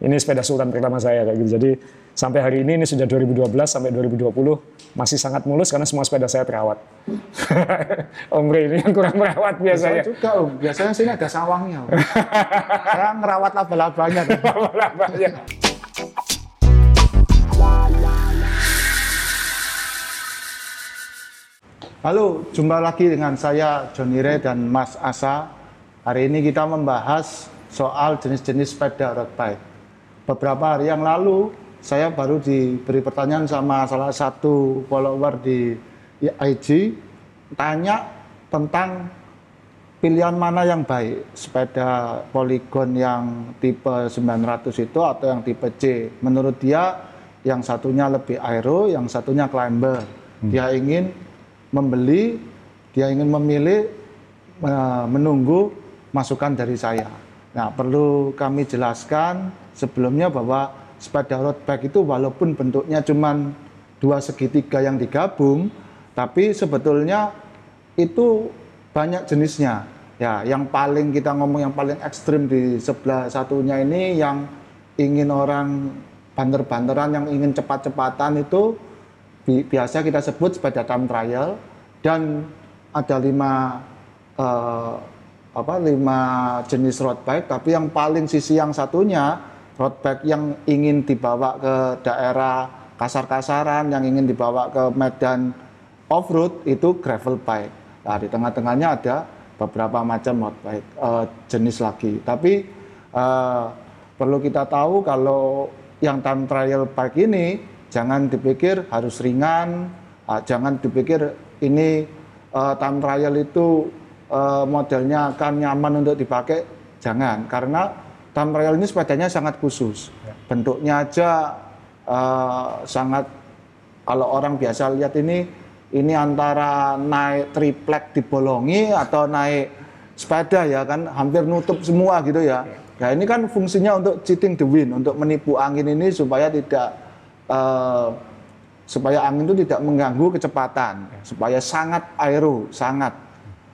ini sepeda Sultan pertama saya kayak gitu. Jadi sampai hari ini ini sudah 2012 sampai 2020 masih sangat mulus karena semua sepeda saya terawat. Om Ray ini yang kurang merawat biasanya. Saya juga om, biasanya sini ada sawangnya. Saya ngerawat laba-labanya. Laba-labanya. Halo, jumpa lagi dengan saya Johnny dan Mas Asa. Hari ini kita membahas soal jenis-jenis sepeda road bike. Beberapa hari yang lalu saya baru diberi pertanyaan sama salah satu follower di IG tanya tentang pilihan mana yang baik, sepeda polygon yang tipe 900 itu atau yang tipe C. Menurut dia yang satunya lebih aero, yang satunya climber. Dia ingin membeli, dia ingin memilih eh, menunggu masukan dari saya. Nah, perlu kami jelaskan sebelumnya bahwa sepeda road bike itu walaupun bentuknya cuma dua segitiga yang digabung, tapi sebetulnya itu banyak jenisnya. Ya, yang paling kita ngomong yang paling ekstrim di sebelah satunya ini yang ingin orang banter-banteran, yang ingin cepat-cepatan itu bi- biasa kita sebut sepeda time trial dan ada lima eh, apa lima jenis road bike, tapi yang paling sisi yang satunya road bike yang ingin dibawa ke daerah kasar-kasaran, yang ingin dibawa ke medan off-road itu gravel bike. Nah, di tengah-tengahnya ada beberapa macam road bike eh, jenis lagi. Tapi eh, perlu kita tahu kalau yang time trial bike ini jangan dipikir harus ringan, ah, jangan dipikir ini eh, time trial itu eh, modelnya akan nyaman untuk dipakai, jangan karena time trial ini sepedanya sangat khusus, bentuknya aja eh, sangat kalau orang biasa lihat ini ini antara naik triplek dibolongi atau naik sepeda ya kan hampir nutup semua gitu ya. Nah ini kan fungsinya untuk cheating the wind, untuk menipu angin ini supaya tidak eh, supaya angin itu tidak mengganggu kecepatan, supaya sangat aero, sangat.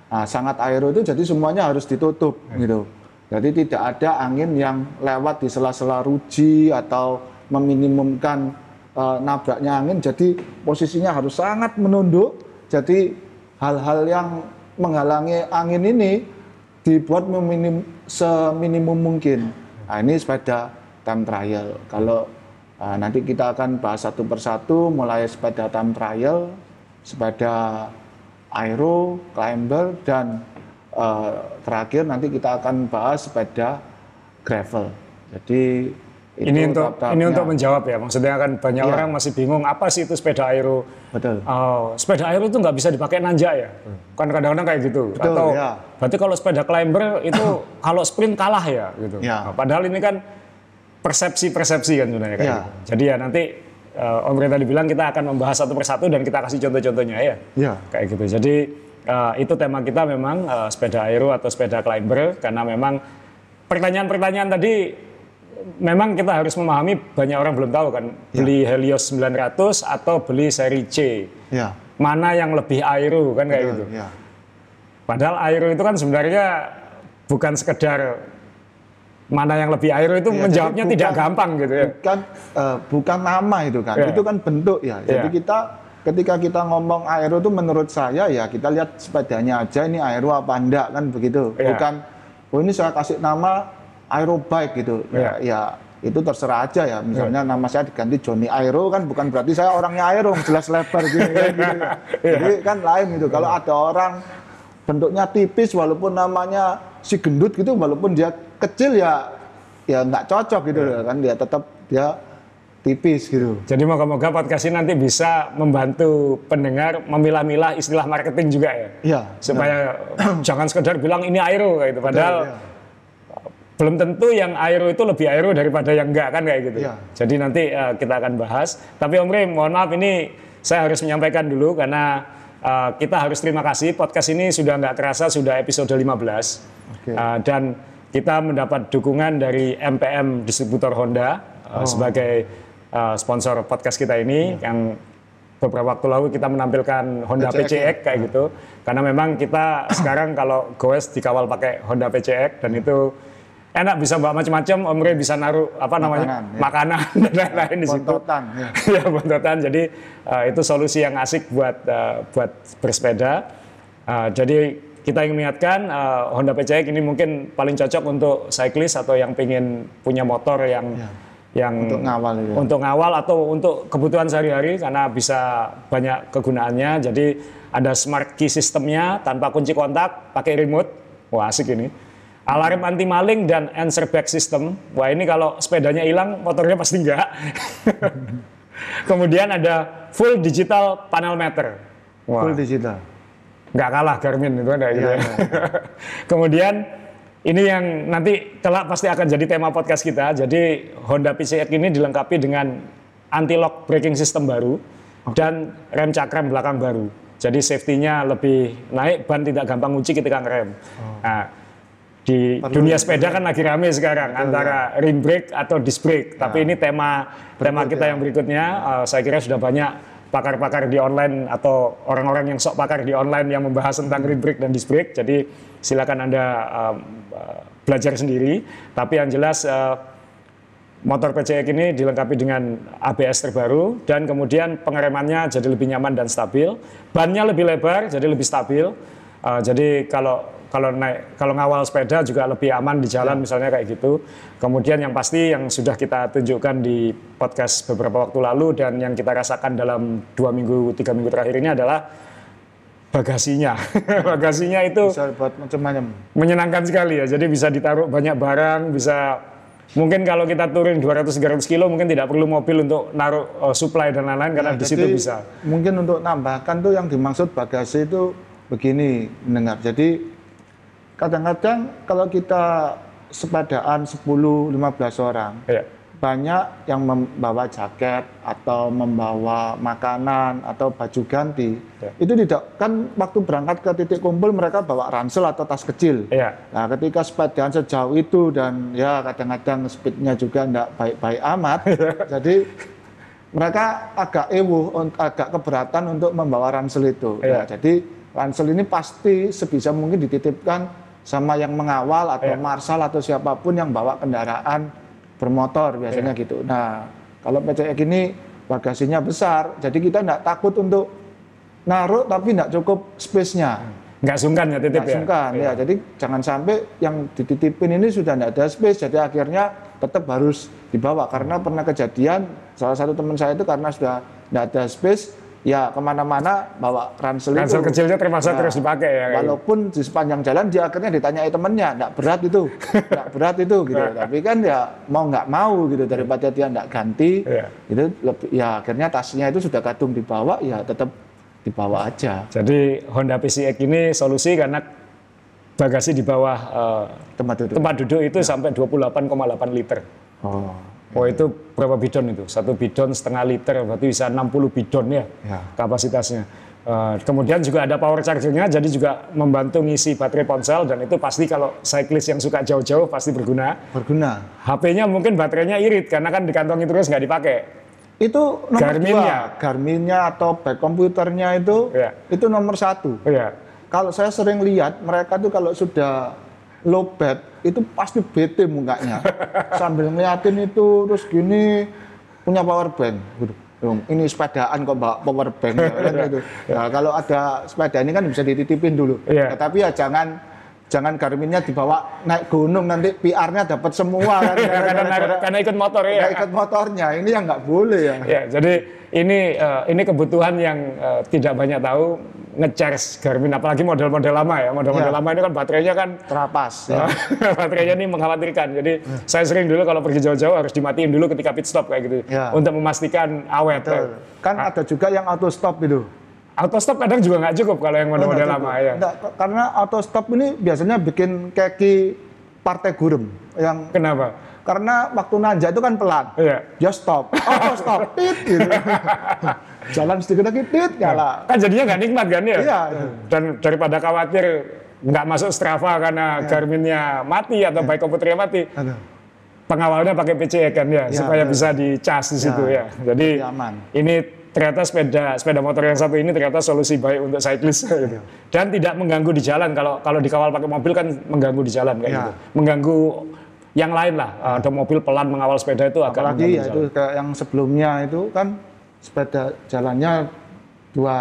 Nah, sangat aero itu jadi semuanya harus ditutup gitu. Jadi tidak ada angin yang lewat di sela-sela ruji atau meminimumkan eh, nabraknya angin. Jadi posisinya harus sangat menunduk. Jadi hal-hal yang menghalangi angin ini dibuat meminim, seminimum mungkin. Nah, ini sepeda time trial. Kalau ah, nanti kita akan bahas satu persatu, mulai sepeda time trial, sepeda aero, climber, dan eh, terakhir nanti kita akan bahas sepeda gravel. Jadi itu Ini untuk ini untuk menjawab ya. Maksudnya kan banyak Iya. orang masih bingung apa sih itu sepeda aero. betul. Oh, sepeda aero itu nggak bisa dipakai nanjak ya? Kan kadang-kadang kayak gitu. Betul, Atau ya. berarti kalau sepeda climber itu kalau sprint kalah ya gitu. Ya. Nah, padahal ini kan persepsi-persepsi kan sebenarnya kayak Ya. gitu. Jadi ya nanti eh, Om Ray tadi bilang kita akan membahas satu persatu dan kita kasih contoh-contohnya ya. Ya. Kayak gitu. Jadi eh, itu tema kita memang eh, sepeda aero atau sepeda climber karena memang pertanyaan-pertanyaan tadi memang kita harus memahami banyak orang belum tahu kan beli Helios 900 atau beli seri C. Ya. Mana yang lebih aero kan kayak betul, gitu. Ya. Padahal aero itu kan sebenarnya bukan sekedar mana yang lebih aero itu Ya, menjawabnya jadi tidak bukan- gampang gitu ya. Bukan eh, bukan nama itu kan, Ya. itu kan bentuk ya. Jadi Ya. kita ketika kita ngomong aero itu menurut saya ya kita lihat sepedanya aja ini aero apa enggak kan begitu. Ya. Bukan oh ini saya kasih nama aero bike gitu. Ya, ya itu terserah aja ya. Misalnya nama saya diganti Johnny Aero kan bukan berarti saya orangnya aero jelas lebar gini kan gitu. Jadi kan lain gitu. Kalau ada orang bentuknya tipis walaupun namanya si gendut gitu walaupun dia kecil ya ya nggak cocok gitu loh kan dia tetap dia tipis gitu. Jadi moga-moga podcast ini nanti bisa membantu pendengar memilah-milah istilah marketing juga ya. Iya. Supaya jangan sekedar bilang ini aero gitu. Padahal iya. belum tentu yang aero itu lebih aero daripada yang enggak kan kayak gitu. Iya. Jadi nanti eh, kita akan bahas. Tapi Om Ray, mohon maaf ini saya harus menyampaikan dulu karena eh, kita harus terima kasih podcast ini sudah nggak terasa sudah episode 15 Oke. Eh, dan kita mendapat dukungan dari MPM distributor Honda Oh. sebagai eh, sponsor podcast kita ini Iya. yang beberapa waktu lalu kita menampilkan Honda PCX, PCX kayak gitu karena memang kita sekarang kalau goes dikawal pakai Honda PCX dan itu enak bisa bawa macam-macam, Om Rey bisa naruh apa namanya Makanan, ya. makanan dan lain-lain di situ. Bontotan, ya. ya bontotan. Jadi uh, itu solusi yang asik buat uh, buat bersepeda. Uh, jadi kita ingin mengingatkan uh, Honda PCX ini mungkin paling cocok untuk cyclist atau yang pengen punya motor yang yang Untuk ngawal itu. untuk ngawal atau untuk kebutuhan sehari-hari karena bisa banyak kegunaannya. Jadi ada smart key sistemnya tanpa kunci kontak, pakai remote. Wah asik ini. Alarm anti maling dan answer back system. Wah ini kalau sepedanya hilang, motornya pasti enggak. Kemudian ada full digital panel meter. Wah, Full digital. nggak kalah Garmin itu ada gitu Iya, ya. Kemudian ini yang nanti kelak pasti akan jadi tema podcast kita. Jadi Honda PCX ini dilengkapi dengan anti lock braking system baru dan rem cakram belakang baru. Jadi safety-nya lebih naik, ban tidak gampang kunci ketika ngerem. Nah, di dunia sepeda kan lagi rame sekarang antara rim brake atau disc brake. Tapi ini tema tema kita yang berikutnya. eh, saya kira sudah banyak pakar-pakar di online atau orang-orang yang sok pakar di online yang membahas tentang rim brake dan disc brake. Jadi silakan anda um, uh, belajar sendiri. Tapi yang jelas uh, motor PCX ini dilengkapi dengan ABS terbaru dan kemudian pengeremannya jadi lebih nyaman dan stabil. Bannya lebih lebar jadi lebih stabil. Uh, jadi kalau kalau naik kalau ngawal sepeda juga lebih aman di jalan misalnya kayak gitu. Kemudian yang pasti yang sudah kita tunjukkan di podcast beberapa waktu lalu dan yang kita rasakan dalam dua minggu tiga minggu terakhir ini adalah bagasinya. bagasinya itu Bisa buat macam-macam. menyenangkan sekali ya. Jadi bisa ditaruh banyak barang, bisa mungkin kalau kita turun 200-300 kilo mungkin tidak perlu mobil untuk naruh uh, supply dan lain-lain karena di situ bisa. Mungkin untuk tambahkan tuh yang dimaksud bagasi itu begini mendengar. Jadi kadang-kadang kalau kita sepedaan 10-15 orang, Ya. Banyak yang membawa jaket atau membawa makanan atau baju ganti. Ya. Itu tidak kan waktu berangkat ke titik kumpul mereka bawa ransel atau tas kecil. Iya. Nah, ketika sepedaan sejauh itu dan ya kadang-kadang speednya juga tidak baik-baik amat, jadi mereka agak ewu, agak keberatan untuk membawa ransel itu. Iya. Nah, jadi ransel ini pasti sebisa mungkin dititipkan sama yang mengawal atau Iya. marshal atau siapa pun yang bawa kendaraan bermotor biasanya Iya. gitu. Nah, kalau PCX ini bagasinya besar, jadi kita tidak takut untuk naruh tapi tidak cukup space-nya. Nggak sungkan ya titip Nggak ya? sungkan ya. Jadi jangan sampai yang dititipin ini sudah tidak ada space, jadi akhirnya tetap harus dibawa. Karena pernah kejadian salah satu teman saya itu karena sudah tidak ada space, ya ke mana-mana bawa ransel, Ransel itu. kecilnya terpaksa Ya, terus dipakai ya. kayak Walaupun di sepanjang jalan dia akhirnya ditanyai temennya, tidak berat itu, tidak berat itu gitu. Tapi kan ya mau nggak mau gitu daripada dia tidak ganti, Iya. itu lebih, ya akhirnya tasnya itu sudah kadung dibawa, ya tetap dibawa aja Jadi Honda PCX ini solusi karena bagasi di bawah eh, tempat duduk. tempat duduk itu sampai 28,8 liter. Oh, Oh itu berapa bidon itu? Satu bidon setengah liter, berarti bisa 60 bidon ya Ya. kapasitasnya. Eh, kemudian juga ada power chargernya, jadi juga membantu ngisi baterai ponsel dan itu pasti kalau cyclist yang suka jauh-jauh pasti berguna. berguna. HP-nya mungkin baterainya irit karena kan dikantongi terus nggak dipakai. Itu nomor Garmin-nya. dua. Garmin-nya atau back komputernya itu, Iya. itu nomor satu. Ya, Kalau saya sering lihat mereka tuh kalau sudah low bat itu pasti bete mukanya sambil ngeliatin itu terus gini punya power bank. Dong, ini sepedaan kok bawa power bank ya, kan gitu. Nah, kalau ada sepeda ini kan bisa dititipin dulu. Iya. Tetapi ya jangan jangan Garminnya dibawa naik gunung nanti PR-nya dapat semua kan. karena, Gara-gara- karena ikut motor ya. ikut motornya ini yang nggak boleh ya. Ya, jadi ini eh, ini kebutuhan yang eh, tidak banyak tahu ngecharge Garmin apalagi model-model lama ya. Model-model Ya. lama ini kan baterainya kan Terapas ya. baterainya ini mengkhawatirkan. Jadi saya sering dulu kalau pergi jauh-jauh harus dimatiin dulu ketika pit stop kayak gitu Ya. untuk memastikan awet. Betul. Kan ada juga yang auto stop itu. Auto stop kadang juga nggak cukup kalau yang model-model lama ya. Nggak, karena auto stop ini biasanya bikin kaki partai gurem yang Kenapa? karena waktu nanjak itu kan pelan. Iya. Dia stop, auto stop, tit gitu. Jalan sedikit lagi tit nyala. Kan jadinya nggak nikmat kan ya? Iya. Dan daripada khawatir nggak masuk Strava karena Garminnya mati atau baik komputernya mati, Aduh, pengawalnya pakai PCE kan ya, Ya, supaya betul. bisa dicas di situ ya. Jadi lebih aman. ini ternyata sepeda sepeda motor yang satu ini ternyata solusi baik untuk cyclist gitu. Dan tidak mengganggu di jalan. Kalau kalau dikawal pakai mobil kan mengganggu di jalan kayak Ya. gitu. Mengganggu yang lain lah. Ada mobil pelan mengawal sepeda itu agak apalagi ya itu kayak yang sebelumnya itu kan sepeda jalannya dua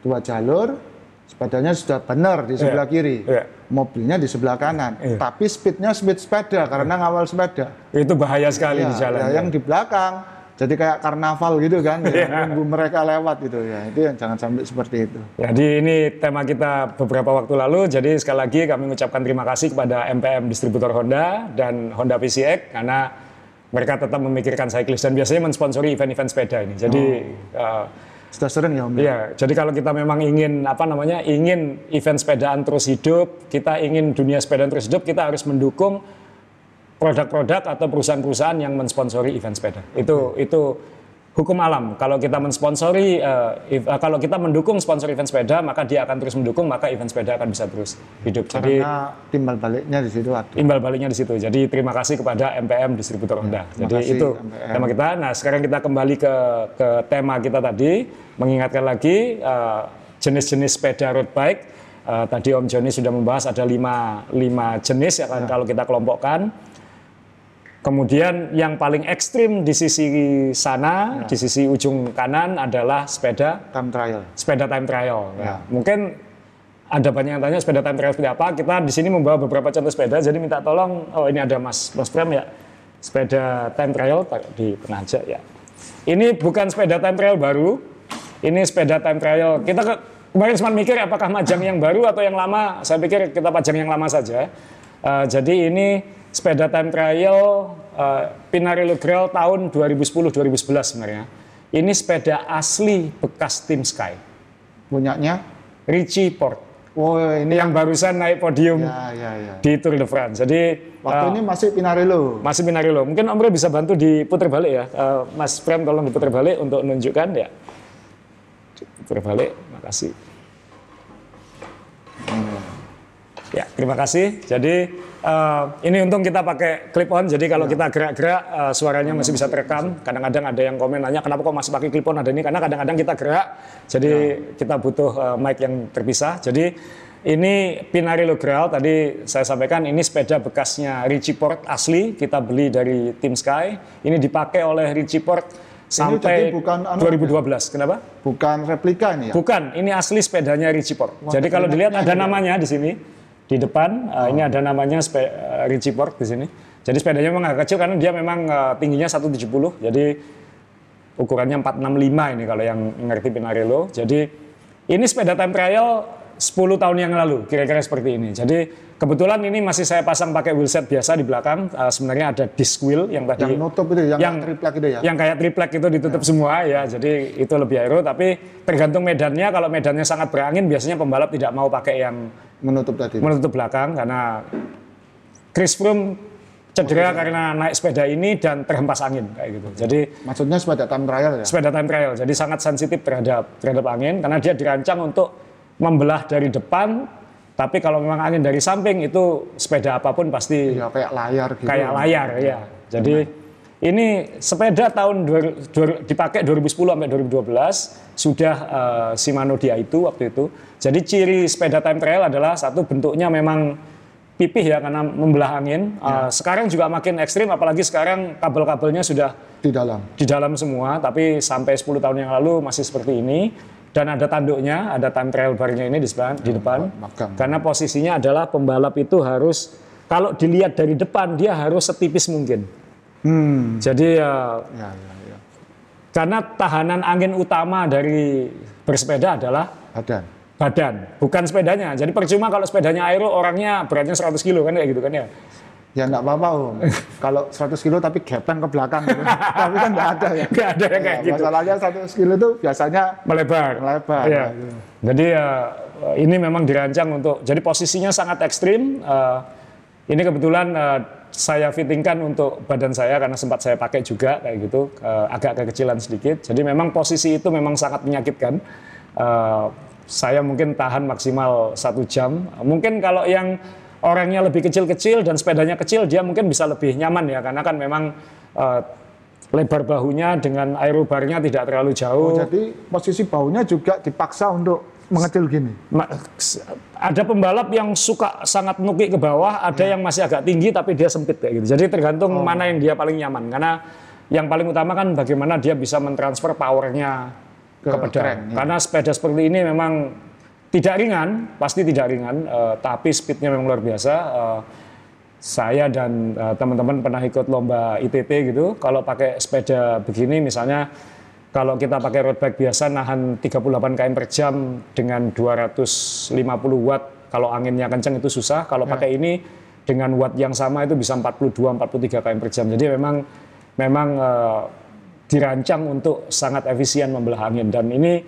dua jalur sepedanya sudah benar di sebelah kiri iya. mobilnya di sebelah kanan Iya. tapi speednya speed sepeda karena ngawal sepeda Itu bahaya sekali Ya, di jalan. ya, yang di belakang jadi kayak karnaval gitu kan Iya. ya, nunggu mereka lewat gitu ya itu yang jangan sampai seperti itu Jadi ini tema kita beberapa waktu lalu. Jadi sekali lagi kami mengucapkan terima kasih kepada MPM distributor Honda dan Honda PCX karena mereka tetap memikirkan cyclist dan biasanya mensponsori event-event sepeda ini. Jadi eh, sudah sering ya om ya? Iya, jadi kalau kita memang ingin apa namanya, ingin event sepedaan terus hidup, kita ingin dunia sepedaan terus hidup, kita harus mendukung produk-produk atau perusahaan-perusahaan yang mensponsori event sepeda. Itu itu hukum alam. Kalau kita mensponsori, eh, if- eh, kalau kita mendukung sponsor event sepeda, maka dia akan terus mendukung, maka event sepeda akan bisa terus hidup. Jadi karena timbal baliknya di situ ada imbal baliknya di situ. Jadi terima kasih kepada MPM distributor Honda. terima Jadi kasih, itu MPM. tema kita. Nah sekarang kita kembali ke ke tema kita tadi, mengingatkan lagi eh, jenis-jenis sepeda road bike. Eh, tadi Om Joni sudah membahas ada lima, lima jenis ya kan kalau kita kelompokkan. Kemudian yang paling ekstrim di sisi sana, di sisi ujung kanan adalah sepeda time trial sepeda time trial. Ya. Ya. Mungkin ada banyak yang tanya sepeda time trial seperti apa. Kita di sini membawa beberapa contoh sepeda. Jadi minta tolong. Oh ini ada Mas Mas Pram ya. Sepeda time trial di tengah aja ya. Ini bukan sepeda time trial baru. Ini sepeda time trial. Kita ke, kemarin sempat mikir apakah majang yang baru atau yang lama. Saya pikir kita pajang yang lama saja. Eh, jadi ini sepeda time trial eh, Pinarello Grail tahun 2010-2011 sebenarnya. Ini sepeda asli bekas Team Sky. punyanya Richie Port oh ini yang barusan naik podium ya ya ya di Tour de France. Jadi waktu eh, ini masih Pinarello masih Pinarello. Mungkin Om bisa bantu diputar balik ya. Eh, Mas Prem tolong diputar balik untuk menunjukkan ya. Putar balik, makasih. Ya, terima kasih. Jadi eh, ini untung kita pakai clip on. Jadi kalau kita gerak-gerak eh, suaranya masih bisa terekam. Kadang-kadang ada yang komen nanya kenapa kok masih pakai clip on ada ini karena kadang-kadang kita gerak. Jadi kita butuh eh, mic yang terpisah. Jadi ini Pinarello Grail tadi saya sampaikan ini sepeda bekasnya Richie Port asli kita beli dari Team Sky. Ini dipakai oleh Richie Port sampai jadi bukan anu- 2012. Kenapa? bukan replika ini ya Bukan, ini asli sepedanya Richie Port. Jadi kalau dilihat ada namanya di sini di depan. uh, Ini ada namanya spe, uh, Richie Port di sini. Jadi sepedanya memang agak kecil karena dia memang uh, tingginya 170. Jadi ukurannya 465 ini kalau yang ngerti Pinarello. Jadi ini sepeda time trial 10 tahun yang lalu, kira-kira seperti ini. Jadi kebetulan ini masih saya pasang pakai wheelset biasa di belakang. Uh, sebenarnya ada disc wheel yang tadi yang nutup itu yang, yang- triplek itu ya yang kayak triplek itu ditutup semua ya jadi itu lebih aero tapi tergantung medannya kalau medannya sangat berangin biasanya pembalap tidak mau pakai yang menutup tadi. Menutup belakang karena Chris Froome cedera karena naik sepeda ini dan terhempas angin kayak gitu. Jadi maksudnya sepeda time trial ya? sepeda time trial. Jadi sangat sensitif terhadap terhadap angin karena dia dirancang untuk membelah dari depan tapi kalau memang angin dari samping itu sepeda apa pun pasti ya kayak layar gitu. kayak layar ya. Jadi ini sepeda tahun dua- dua- dipakai 2010 sampai 2012 sudah eh, Shimano dia itu waktu itu. Jadi ciri sepeda time trial adalah satu bentuknya memang pipih ya karena membelah angin. Eh, sekarang juga makin ekstrim apalagi sekarang kabel-kabelnya sudah di dalam di dalam semua tapi sampai 10 tahun yang lalu masih seperti ini dan ada tanduknya, ada time trial barnya ini di depan, di depan. magang. Karena posisinya adalah pembalap itu harus kalau dilihat dari depan dia harus setipis mungkin. Hmm Jadi ya ya ya ya karena tahanan angin utama dari bersepeda adalah badan badan, bukan sepedanya. Jadi percuma kalau sepedanya aero orangnya beratnya 100 kilo kan kayak gitu kan ya. ya enggak apa-apa om kalau 100 kilo tapi gepeng ke belakang gitu. tapi kan enggak ada ya Nggak ada yang kayak Ya, gitu. masalahnya 100 kilo itu biasanya melebar. Melebar, Iya. gitu. Jadi ya ini memang dirancang untuk jadi posisinya sangat ekstrim. Eh, ini kebetulan eh, saya fittingkan untuk badan saya karena sempat saya pakai juga kayak gitu eh, agak kekecilan sedikit. Jadi memang posisi itu memang sangat menyakitkan. Eh, saya mungkin tahan maksimal satu jam. Mungkin kalau yang orangnya lebih kecil-kecil dan sepedanya kecil dia mungkin bisa lebih nyaman ya karena kan memang eh, lebar bahunya dengan aerobarnya tidak terlalu jauh. Oh, jadi posisi baunya juga dipaksa untuk mengecil gini. Ada pembalap yang suka sangat nukik ke bawah, ada yang masih agak tinggi tapi dia sempit kayak gitu. Jadi tergantung mana yang dia paling nyaman. Karena yang paling utama kan bagaimana dia bisa mentransfer powernya ke, Ke pedal. keren, ya. Karena sepeda seperti ini memang tidak ringan, pasti tidak ringan, eh, tapi speednya memang luar biasa. Eh, saya dan eh, teman-teman pernah ikut lomba ITT gitu. Kalau pakai sepeda begini misalnya kalau kita pakai road bike biasa nahan 38 km per jam dengan 250 watt. Kalau anginnya kencang itu susah. Kalau pakai ini dengan watt yang sama itu bisa 42 43 km per jam. Jadi memang memang eh, dirancang untuk sangat efisien membelah angin dan ini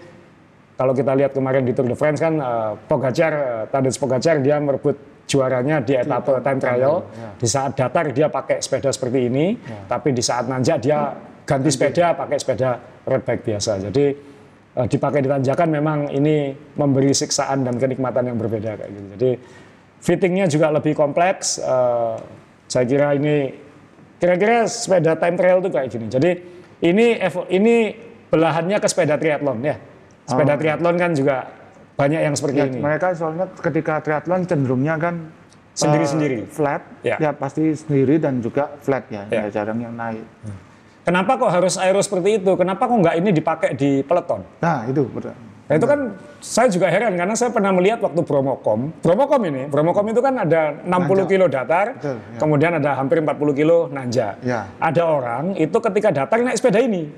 kalau kita lihat kemarin di Tour de France kan eh, Pogacar, eh, Tadej Pogacar dia merebut juaranya di etapa time trial. Di saat datar dia pakai sepeda seperti ini, tapi di saat nanjak dia ganti sepeda pakai sepeda road bike biasa. Jadi eh, dipakai di tanjakan memang ini memberi siksaan dan kenikmatan yang berbeda kayak gitu. Jadi fittingnya juga lebih kompleks. eh, saya kira ini kira-kira sepeda time trial itu kayak gini. Jadi ini ini belahannya ke sepeda triathlon ya. Sepeda triathlon kan juga banyak yang seperti Ya, ini. mereka soalnya ketika triathlon cenderungnya kan Sendiri-sendiri. eh, flat, Ya. ya. pasti sendiri dan juga flat ya, Ya. ya jarang yang naik. Kenapa kok harus aero seperti itu? Kenapa kok nggak ini dipakai di peloton? Nah itu betul. Nah, itu kan saya juga heran karena saya pernah melihat waktu Bromocom. Bromocom ini, Bromocom itu kan ada 60 kilo datar, Betul, ya. kemudian ada hampir 40 kilo nanjak. Ya. Ada orang itu ketika datar naik sepeda ini,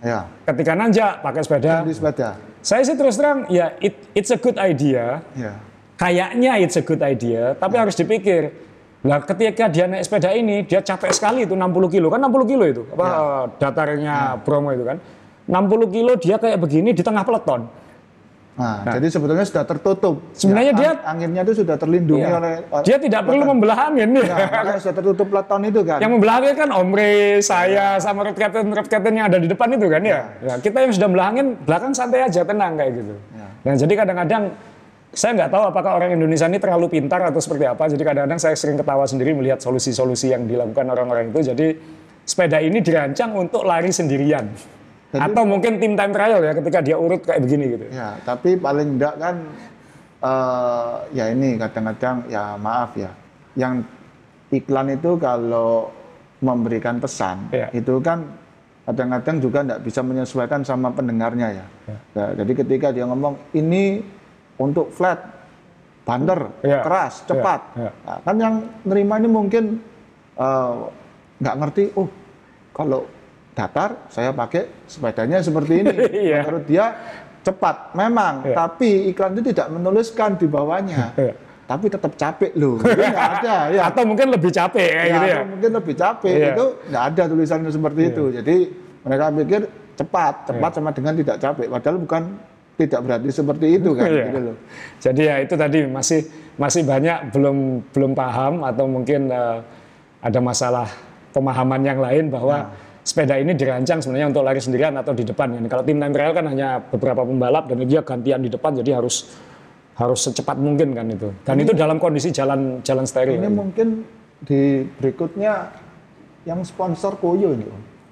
Ya, ketika nanjak pakai sepeda. di sepeda. Saya sih terus terang ya it- it's a good idea. Ya, Kayaknya it's a good idea, tapi harus dipikir. Lah ketika dia naik sepeda ini, dia capek sekali itu 60 kilo. Kan 60 kilo itu, apa eh, datarnya Bromo itu kan. 60 kilo dia kayak begini di tengah peleton. Nah, jadi sebetulnya sudah tertutup. Sebenarnya Ya, dia- ang- anginnya itu sudah terlindungi Iya. oleh. Dia tidak perlu membelah angin ya. Ya, sudah tertutup peleton itu kan. Yang membelah angin kan Omre, saya sama road captain road captain yang ada di depan itu kan ya. Ya, kita yang sudah membelah angin belakang santai aja tenang kayak gitu. Nah jadi kadang-kadang saya nggak tahu apakah orang Indonesia ini terlalu pintar atau seperti apa. Jadi kadang-kadang saya sering ketawa sendiri melihat solusi-solusi yang dilakukan orang-orang itu. Jadi sepeda ini dirancang untuk lari sendirian. atau mungkin tim time trial ya ketika dia urut kayak begini gitu. Ya, tapi paling enggak kan eh ya ini kadang-kadang ya maaf ya. Yang iklan itu kalau memberikan pesan Iya. itu kan kadang-kadang juga enggak bisa menyesuaikan sama pendengarnya ya. Ya, jadi ketika dia ngomong ini untuk flat, bander, Iya. keras, cepat. Iya. Nah, kan yang nerima ini mungkin eh, nggak ngerti, oh kalau datar saya pakai sepedanya seperti ini. Iya. Menurut dia cepat, memang. Iya. Tapi iklan itu tidak menuliskan di bawahnya. Iya. Tapi tetap capek loh. Nggak ada. Ya. Atau mungkin lebih capek Ya, gitu ya. atau mungkin lebih capek. Iya. Itu nggak ada tulisannya seperti itu. Jadi mereka pikir cepat, cepat sama dengan tidak capek. Padahal bukan tidak berarti seperti itu kan. Iya. Gitu loh. Jadi ya itu tadi masih masih banyak belum belum paham atau mungkin eh, ada masalah pemahaman yang lain bahwa sepeda ini dirancang sebenarnya untuk lari sendirian atau di depan. kan. Kalau tim time trial kan hanya beberapa pembalap dan dia gantian di depan jadi harus harus secepat mungkin kan itu. Dan itu dalam kondisi jalan jalan steril. Ini mungkin di berikutnya yang sponsor Koyo ini.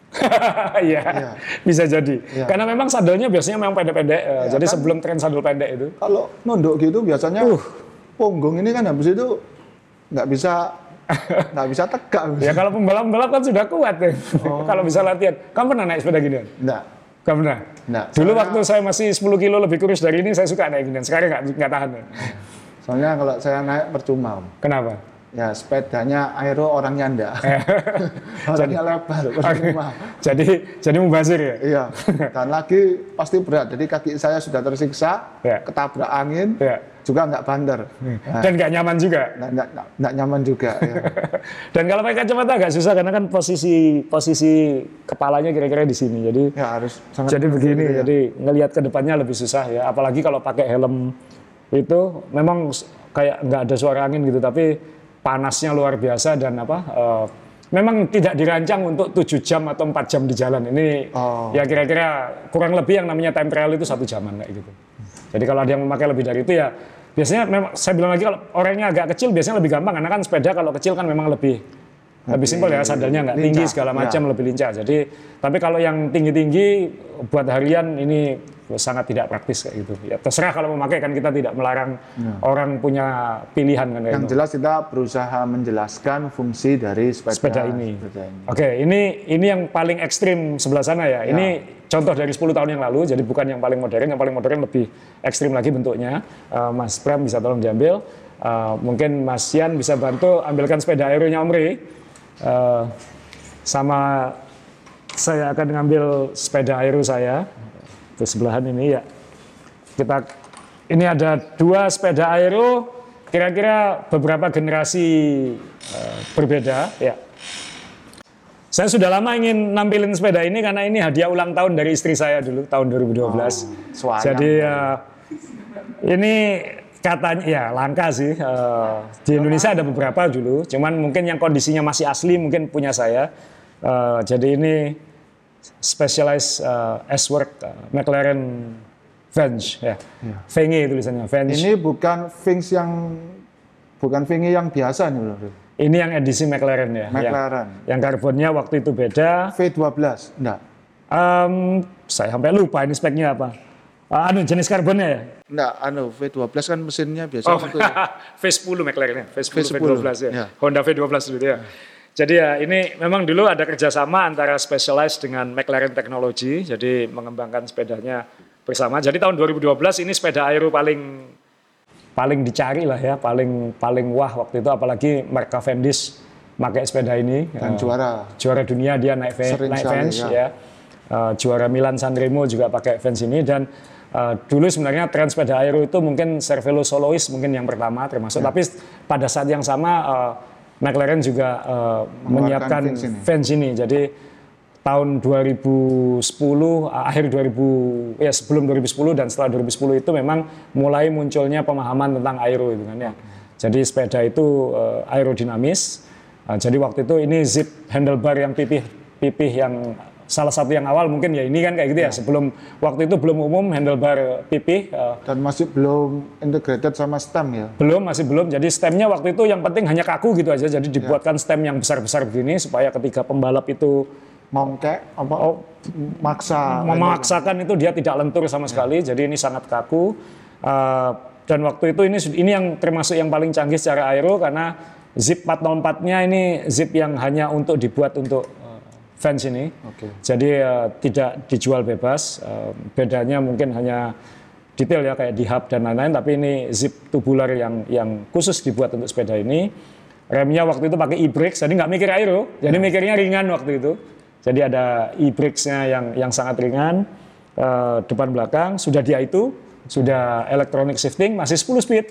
Iya, Iya. bisa jadi. Iya. Karena memang sadelnya biasanya memang pendek-pendek. eh, jadi sebelum tren sadel pendek itu. Kalau nunduk gitu biasanya Uh. punggung ini kan habis itu nggak bisa nggak bisa tegak. Ya kalau pembalap-pembalap kan sudah kuat ya. kalau bisa latihan. Kamu pernah naik sepeda ginian? Nggak. Gak pernah? Nggak. Dulu waktu saya masih 10 kilo lebih kurus dari ini, saya suka naik ginian. Sekarang nggak nggak tahan. ya. Soalnya kalau saya naik percuma. Kenapa? Ya sepedanya aero orangnya enggak. orangnya lebar, percuma. jadi jadi mubazir ya? Iya. Dan lagi pasti berat. Jadi kaki saya sudah tersiksa, Ya. ketabrak angin, Ya. juga nggak bandar. Nah, Dan nggak nyaman juga. nggak, nyaman juga. ya. Dan kalau pakai kacamata agak susah karena kan posisi posisi kepalanya kira-kira di sini. Jadi Ya harus sangat jadi begini, ya. jadi ngelihat ke depannya lebih susah ya. Apalagi kalau pakai helm itu memang kayak nggak ada suara angin gitu, tapi panasnya luar biasa dan apa? eh, memang tidak dirancang untuk 7 jam atau 4 jam di jalan. Ini Oh. ya kira-kira kurang lebih yang namanya time trial itu satu jaman kayak gitu. Jadi kalau ada yang memakai lebih dari itu ya biasanya memang saya bilang lagi kalau orangnya agak kecil biasanya lebih gampang karena kan sepeda kalau kecil kan memang lebih lebih simpel ya sandalnya nggak tinggi segala ya. macam lebih lincah. Jadi tapi kalau yang tinggi-tinggi buat harian ini sangat tidak praktis kayak gitu. Ya terserah kalau memakai kan kita tidak melarang orang punya pilihan kan Yang gitu. jelas kita berusaha menjelaskan fungsi dari sepeda, sepeda ini. sepeda ini. Oke, ini ini yang paling ekstrim sebelah sana ya. Ini contoh dari 10 tahun yang lalu, jadi bukan yang paling modern. Yang paling modern lebih ekstrim lagi bentuknya. Eh, Mas Pram bisa tolong diambil. Eh, mungkin Mas Yan bisa bantu ambilkan sepeda aeronya Om Rey. Eh, sama saya akan ngambil sepeda aero saya. Itu sebelahan ini ya. Kita ini ada dua sepeda aero kira-kira beberapa generasi eh, berbeda ya. Saya sudah lama ingin nampilin sepeda ini karena ini hadiah ulang tahun dari istri saya dulu tahun 2012. swayang. Jadi eh, ini katanya ya langka sih Eh, di Indonesia ada beberapa dulu, cuman mungkin yang kondisinya masih asli mungkin punya saya. Eh, jadi ini specialized eh, S-work eh, McLaren Venge ya, Venge tulisannya Venge. Ini bukan Vince yang bukan Vinge yang biasa nih Bro. Ini yang edisi McLaren ya. McLaren. Yang, yang karbonnya waktu itu beda. V12, enggak. Em, saya sampai lupa ini speknya apa. Ah, anu jenis karbonnya ya. Enggak, anu V12 kan mesinnya biasa Oh, gitu. V10 McLaren ya. V10, V10, V12 ya. ya. Honda V12 dulu ya. Jadi ya ini memang dulu ada kerjasama antara Specialized dengan McLaren Technology. Jadi mengembangkan sepedanya bersama. Jadi tahun 2012 ini sepeda aero paling paling dicari lah ya, paling paling wah waktu itu apalagi Mark Cavendish pakai sepeda ini. Dan Eh, juara. juara dunia dia naik, Sering naik Vans ya. ya. Uh, juara Milan Sanremo juga pakai Vans ini dan uh, dulu sebenarnya tren sepeda aero itu mungkin Cervelo Solois mungkin yang pertama termasuk Ya. tapi pada saat yang sama uh, McLaren juga uh, menyiapkan Vans ini. Ini. Jadi tahun 2010 uh, akhir 2000 ya sebelum 2010 dan setelah 2010 itu memang mulai munculnya pemahaman tentang aero itu kan ya. Jadi sepeda itu uh, aerodinamis. Uh, jadi waktu itu ini zip handlebar yang pipih pipih yang salah satu yang awal mungkin ya ini kan kayak gitu ya. Sebelum waktu itu belum umum handlebar pipih uh, Dan masih belum integrated sama stem ya. belum, masih belum. Jadi stemnya waktu itu yang penting hanya kaku gitu aja. Jadi dibuatkan stem yang besar-besar begini supaya ketika pembalap itu Ngongkek apa Oh. maksa memaksakan itu dia tidak lentur sama sekali. Jadi ini sangat kaku. Uh, dan waktu itu ini ini yang termasuk yang paling canggih secara aero karena zip 404-nya ini zip yang hanya untuk dibuat untuk fans ini. Oke. Jadi uh, tidak dijual bebas. Uh, bedanya mungkin hanya detail ya kayak di hub dan lain-lain. Tapi ini zip tubular yang yang khusus dibuat untuk sepeda ini. Remnya waktu itu pakai e-brakes, jadi nggak mikir aero, jadi mikirnya ringan waktu itu. Jadi ada e-brakes-nya yang yang sangat ringan, eh, depan belakang sudah dia itu, sudah electronic shifting, masih 10 speed.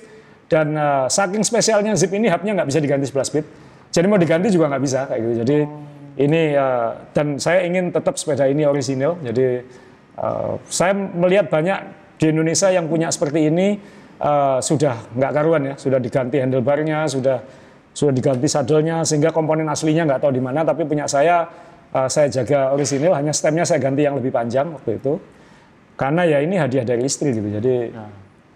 Dan eh, saking spesialnya zip ini hubnya nggak bisa diganti 11 speed. Jadi mau diganti juga nggak bisa kayak gitu. Jadi ini eh, dan saya ingin tetap sepeda ini orisinil. Jadi eh, saya melihat banyak di Indonesia yang punya seperti ini eh, sudah nggak karuan ya, sudah diganti handlebarnya, sudah sudah diganti sadelnya sehingga komponen aslinya nggak tahu di mana. Tapi punya saya eh, saya jaga orisinil, hanya stemnya saya ganti yang lebih panjang waktu itu. Karena ya ini hadiah dari istri gitu. Jadi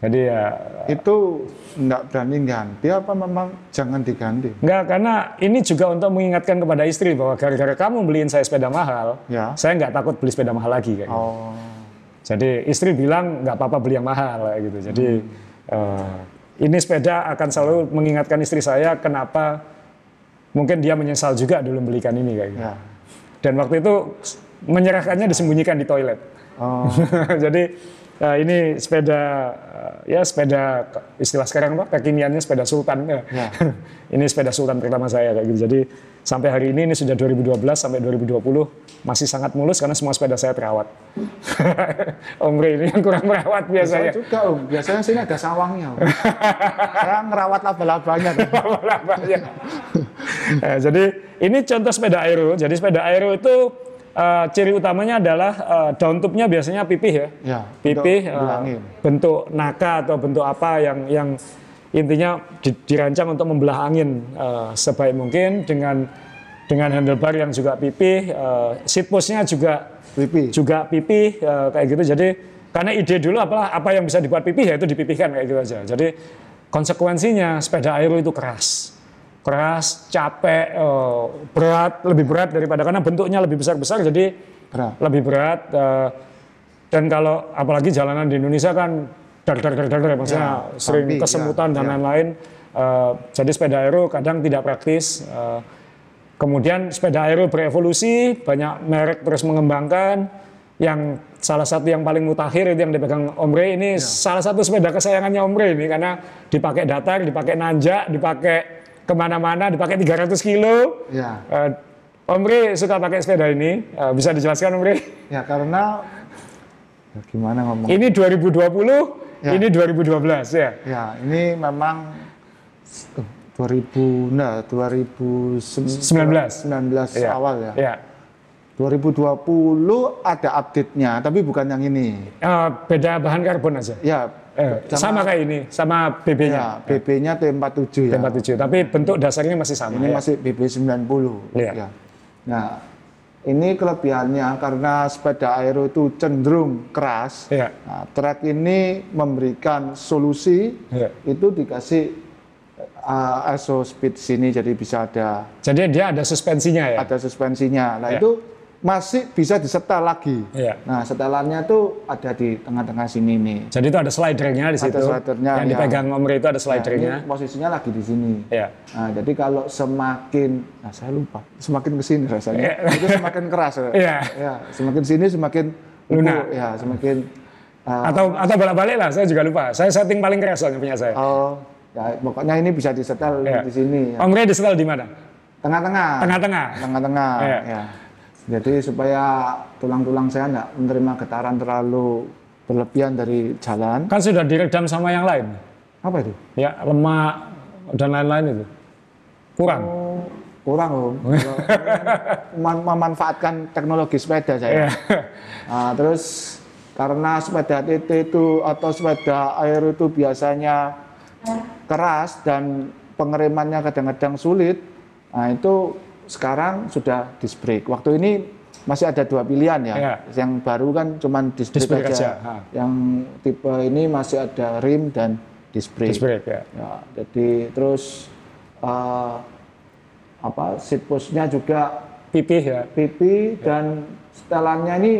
jadi ya Itu enggak berani ganti apa memang jangan diganti? Enggak, karena ini juga untuk mengingatkan kepada istri bahwa gara-gara kamu beliin saya sepeda mahal, Ya. saya nggak takut beli sepeda mahal lagi kayak gitu. Oh. Jadi istri bilang nggak apa-apa beli yang mahal kayak gitu. Jadi eh, ini sepeda akan selalu mengingatkan istri saya kenapa mungkin dia menyesal juga dulu belikan ini kayak gitu. Ya. Dan waktu itu menyerahkannya disembunyikan di toilet. Oh. Jadi eh, ini sepeda ya sepeda istilah sekarang apa kekiniannya sepeda sultan ya. Ya. ini sepeda sultan pertama saya kayak gitu. Jadi sampai hari ini ini sudah 2012 sampai 2020 masih sangat mulus karena semua sepeda saya terawat. Om Rey ini yang kurang merawat Saya biasanya. juga Om, biasanya sini ada sawangnya. Om. Saya ngerawat laba-labanya. Laba-labanya. Eh, jadi ini contoh sepeda aero. Jadi sepeda aero itu eh, ciri utamanya adalah eh, down tube-nya biasanya pipih ya. Ya, pipih bilangin. bentuk naka atau bentuk apa yang yang intinya di- dirancang untuk membelah angin eh, sebaik mungkin dengan dengan handlebar yang juga pipih, eh, seat post-nya juga Pipi. juga pipih eh, kayak gitu. Jadi karena ide dulu apa apa yang bisa dibuat pipih ya itu dipipihkan kayak gitu aja. Jadi konsekuensinya sepeda aero itu keras. Keras, capek, eh, berat, lebih berat daripada karena bentuknya lebih besar-besar jadi Berat. lebih berat. eh, Dan kalau apalagi jalanan di Indonesia kan dar dar dar dar, dar, maksudnya Ya, sering bumpy, kesemutan ya, dan ya. lain-lain. Eh, jadi sepeda aero kadang tidak praktis. Kemudian sepeda aero berevolusi, banyak merek terus mengembangkan. Yang salah satu yang paling mutakhir itu yang dipegang Om Rey ini Ya. salah satu sepeda kesayangannya Om Rey ini karena dipakai datar, dipakai nanjak, dipakai ke mana-mana, dipakai 300 kilo. Ya. Eh, Om Rey suka pakai sepeda ini, Eh, bisa dijelaskan Om Rey? Ya karena ya gimana ngomong? Ini 2020, Ya. ini 2012 ya. Ya ini memang eh, 2000 nah 2019 19. Iya. awal ya. Ya. 2020 ada update-nya tapi bukan yang ini. Eh, beda bahan karbon aja. Ya Eh, sama kayak ini, sama ya BB-nya. BB-nya T47 ya. 47, tapi bentuk dasarnya masih sama. Ini ya. masih BB90. Iya. Ya. Nah, ini kelebihannya karena sepeda aero itu cenderung keras. Iya. Nah, track ini memberikan solusi Iya. itu dikasih uh, speed sini jadi bisa ada Jadi dia ada suspensinya ya. ada suspensinya. Nah, Iya. itu masih bisa disetel lagi. Iya. Nah, setelannya tuh ada di tengah-tengah sini nih. Jadi itu ada slidernya di Ada situ. slidernya, Yang ya. dipegang Om itu ada Nah, slidernya. ini posisinya lagi di sini. Ya. Nah, jadi kalau semakin, nah saya lupa, semakin ke sini rasanya, itu semakin keras. ya. Iya. Ya, semakin sini semakin Lunak. Ya, semakin. uh, Atau atau bolak-balik lah, saya juga lupa. Saya setting paling keras soalnya punya saya. oh, ya, pokoknya ini bisa disetel Iya. di sini. Ya. Om Rey disetel di mana? Tengah-tengah. Tengah-tengah. Tengah-tengah. Iya. Ya. Jadi supaya tulang-tulang saya nggak menerima getaran terlalu berlebihan dari jalan. Kan sudah diredam sama yang lain. Apa itu? Ya, lemak dan lain-lain itu. Kurang. Oh, kurang om. Mem- memanfaatkan teknologi sepeda saya. Nah, terus karena sepeda TT itu atau sepeda air itu biasanya keras dan pengeremannya kadang-kadang sulit, nah itu sekarang sudah disc brake. Waktu ini masih ada dua pilihan ya. Iya. Yang baru kan cuman disc brake, Disc brake aja. aja. Yang tipe ini masih ada rim dan disc brake. Disc brake ya. Ya, jadi terus eh, apa seat postnya juga Pipih ya. pipi dan setelannya ini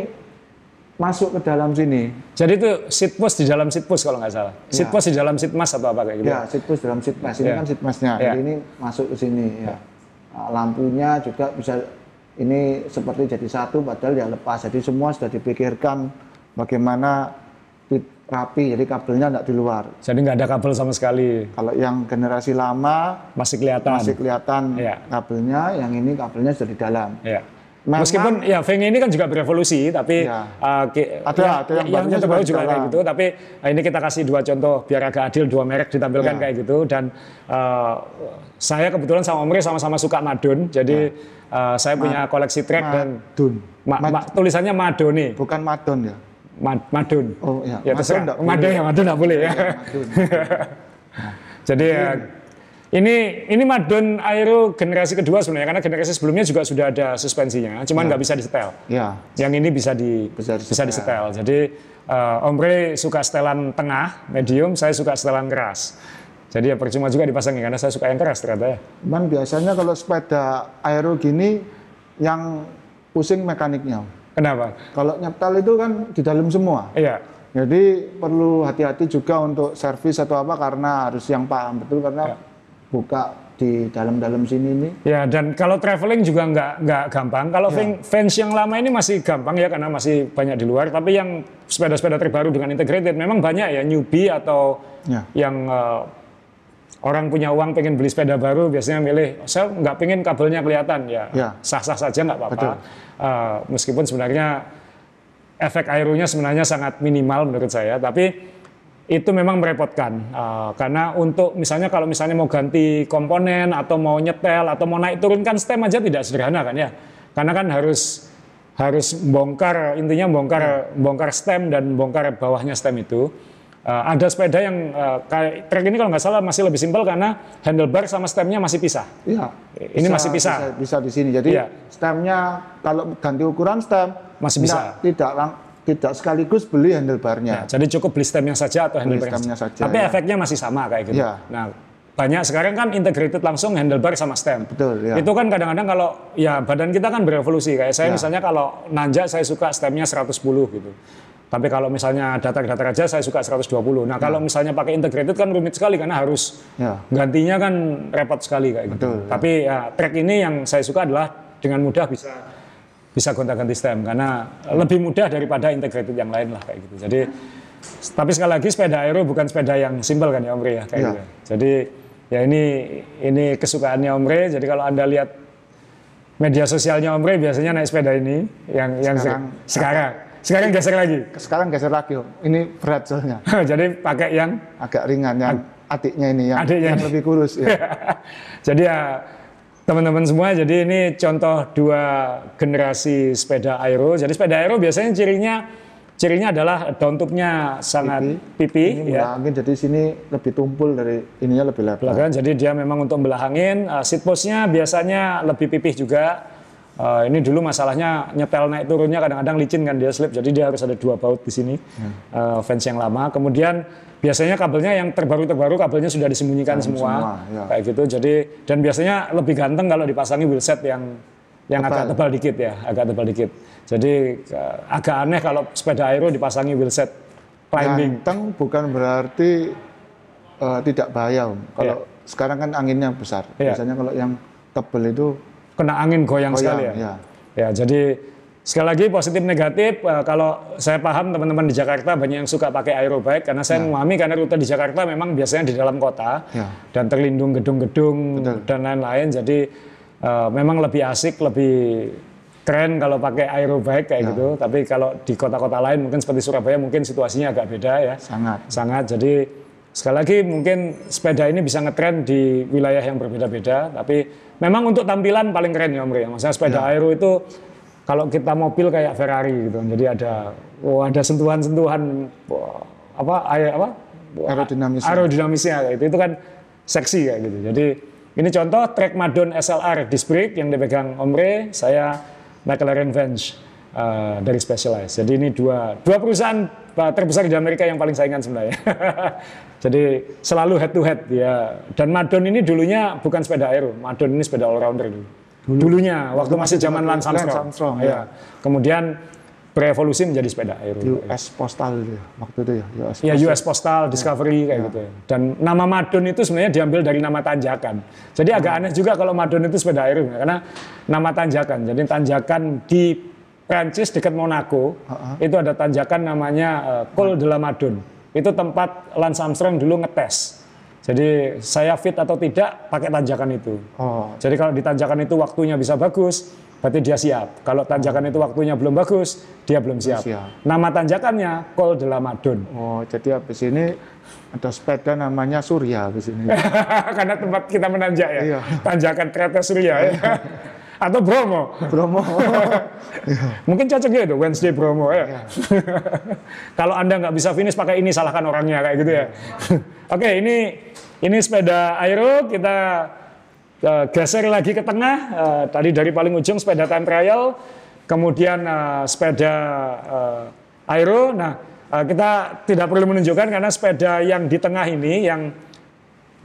masuk ke dalam sini. Jadi itu seat post di dalam seat post kalau nggak salah. Seat Ya. post di dalam seat mas atau apa kayak gitu. Ya, seat post dalam seat mask. Ini Ya. kan seat masknya. Ya. Jadi ini masuk ke sini. Ya. Nah, lampunya juga bisa ini seperti jadi satu padahal ya lepas. Jadi semua sudah dipikirkan bagaimana rapi. Jadi kabelnya tidak di luar. Jadi nggak ada kabel sama sekali. Kalau yang generasi lama Masih kelihatan. masih kelihatan Ya. kabelnya, yang ini kabelnya sudah di dalam. Ya. Memang- Meskipun ya Feng ini kan juga berevolusi, tapi Ya. uh, Ada- yang, ada yang yang, barunya terbaru juga juga kayak gitu. Tapi uh, ini kita kasih dua contoh biar agak adil dua merek ditampilkan Ya. kayak gitu. Dan uh, saya kebetulan sama Omri sama-sama suka Madun, jadi uh, saya punya koleksi track dan Madun. ma- ma- tulisannya Madoni, Bukan Madon ya. Ma- Madun. Oh ya, Ya Madon terserah. Madun boleh. ya, Madun nggak boleh ya. Madun. Jadi ya, ini ini Madun Aero generasi kedua sebenarnya karena generasi sebelumnya juga sudah ada suspensinya, cuman nggak bisa disetel. Ya, Yang ini bisa di Bisa disetel. bisa disetel. Jadi eh, Om Bre suka setelan tengah, medium, saya suka setelan keras. Jadi ya percuma juga dipasangin karena saya suka yang keras ternyata ya. cuman biasanya kalau sepeda aero gini yang pusing mekaniknya. Kenapa? Kalau nyetel itu kan di dalam semua. Iya. Jadi perlu hati-hati juga untuk servis atau apa karena harus yang paham betul karena buka di dalam-dalam sini ini. Ya dan kalau traveling juga nggak nggak gampang. Kalau Ya. fan- fans yang lama ini masih gampang ya karena masih banyak di luar. Tapi yang sepeda-sepeda terbaru dengan integrated memang banyak ya newbie atau Ya. yang eh, orang punya uang pengen beli sepeda baru biasanya milih saya nggak pengen kabelnya kelihatan ya Ya. sah-sah saja nggak apa-apa. Eh, meskipun sebenarnya efek aeronya sebenarnya sangat minimal menurut saya, tapi itu memang merepotkan Eh, karena untuk misalnya kalau misalnya mau ganti komponen atau mau nyetel atau mau naik turunkan stem aja tidak sederhana kan ya, karena kan harus harus bongkar intinya bongkar bongkar stem dan bongkar bawahnya stem itu. Eh, ada sepeda yang eh, kayak trek ini kalau nggak salah masih lebih simpel karena handlebar sama stemnya masih pisah. Iya. Ini masih pisah. Bisa, bisa di sini. Jadi Iya. stemnya kalau ganti ukuran stem Masih bisa. tidak lang- tidak sekaligus beli handlebarnya. Ya, jadi cukup beli stemnya saja atau handlebar stemnya saja, Tapi ya. efeknya masih sama kayak gitu. Ya. Nah, banyak sekarang kan integrated langsung handlebar sama stem. Betul, ya. Itu kan kadang-kadang kalau ya badan kita kan berevolusi kayak saya Ya. misalnya kalau nanjak saya suka stemnya 110 gitu. Tapi kalau misalnya datar-datar aja saya suka 120. Nah, kalau misalnya pakai integrated kan rumit sekali karena harus Ya. gantinya kan repot sekali kayak gitu. Betul, ya. Tapi ya track ini yang saya suka adalah dengan mudah bisa bisa gonta-ganti stem karena lebih mudah daripada integrated yang lain lah kayak gitu. Jadi tapi sekali lagi sepeda aero bukan sepeda yang simpel kan ya Om Re ya kayak Ya. gitu. Jadi ya ini ini kesukaannya Om Re. Jadi kalau Anda lihat media sosialnya Om Re biasanya naik sepeda ini yang yang Sekarang- sekarang sekarang, sekarang geser lagi. Sekarang geser lagi Om. Ini berat soalnya. Jadi pakai yang Agak ringan yang adiknya ini yang, Adiknya yang ini. lebih kurus ya. jadi ya teman-teman semua, jadi ini contoh dua generasi sepeda aero. Jadi sepeda aero biasanya cirinya cirinya adalah daun tubnya sangat pipi, Ini ya. mungkin jadi sini lebih tumpul dari ininya lebih lebar. Belakang, jadi dia memang untuk membelah angin. Uh, seat postnya biasanya lebih pipih juga. Uh, ini dulu masalahnya nyetel naik turunnya kadang-kadang licin kan dia slip, jadi dia harus ada dua baut di sini. Uh, fans yang lama. Kemudian biasanya kabelnya yang terbaru-terbaru kabelnya sudah disembunyikan semua, semua, ya. kayak gitu. Jadi dan biasanya lebih ganteng kalau dipasangi wheelset yang yang agak tebal dikit ya, agak tebal dikit. Jadi uh, agak aneh kalau sepeda aero dipasangi wheelset climbing. Ganteng bukan berarti eh, tidak bahaya Om. Kalau sekarang kan anginnya besar. Iya. Biasanya kalau yang tebel itu kena angin goyang, Goyang, sekali ya. ya. Ya, jadi sekali lagi positif negatif eh, kalau saya paham teman-teman di Jakarta banyak yang suka pakai aerobike karena saya memahami karena rute di Jakarta memang biasanya di dalam kota Ya. dan terlindung gedung-gedung dan lain-lain. Jadi eh, memang lebih asik, lebih keren kalau pakai aerobike kayak gitu. Tapi kalau di kota-kota lain mungkin seperti Surabaya mungkin situasinya agak beda ya. Sangat. Sangat. Jadi sekali lagi mungkin sepeda ini bisa ngetren di wilayah yang berbeda-beda. Tapi memang untuk tampilan paling keren ya Om Ri. maksudnya sepeda aero itu kalau kita mobil kayak Ferrari gitu jadi ada oh, ada sentuhan-sentuhan apa apa Wah, Aerodinamis. aerodinamisnya kayak gitu itu kan seksi kayak gitu jadi ini contoh track Madon SLR disc brake yang dipegang Om Re saya McLaren Venge uh, dari Specialized. Jadi ini dua dua perusahaan terbesar di Amerika yang paling saingan sebenarnya. Jadi selalu head to head ya. Dan Madon ini dulunya bukan sepeda aero, Madon ini sepeda all rounder dulu. Dulunya waktu masih zaman Lance Lance Armstrong. Armstrong, ya. Kemudian berevolusi menjadi sepeda aero. US Postal itu ya, waktu itu ya. US Ya US Postal, Discovery kayak gitu ya. Dan nama Madon itu sebenarnya diambil dari nama tanjakan. Jadi agak aneh juga kalau Madon itu sepeda aero karena nama tanjakan. Jadi tanjakan di Prancis dekat Monaco itu ada tanjakan namanya eh, Col de la Madone. Itu tempat Lance Armstrong dulu ngetes. Jadi saya fit atau tidak pakai tanjakan itu. Oh, Jadi kalau di tanjakan itu waktunya bisa bagus, berarti dia siap. Kalau tanjakan itu waktunya belum bagus, dia belum siap. siap. Nama tanjakannya Col de la Madone. oh, jadi habis ini ada sepeda namanya Surya habis ini. Karena tempat kita menanjak ya. Iya. Tanjakan kereta surya ya. Atau Bromo. Bromo. Mungkin cocok gitu, Wednesday Bromo ya. Kalau Anda nggak bisa finish pakai ini, salahkan orangnya kayak gitu ya. Oke, ini ini sepeda aero, kita eh, geser lagi ke tengah. Eh, tadi dari paling ujung sepeda time trial, kemudian eh, sepeda eh, aero. Nah, eh, kita tidak perlu menunjukkan karena sepeda yang di tengah ini, yang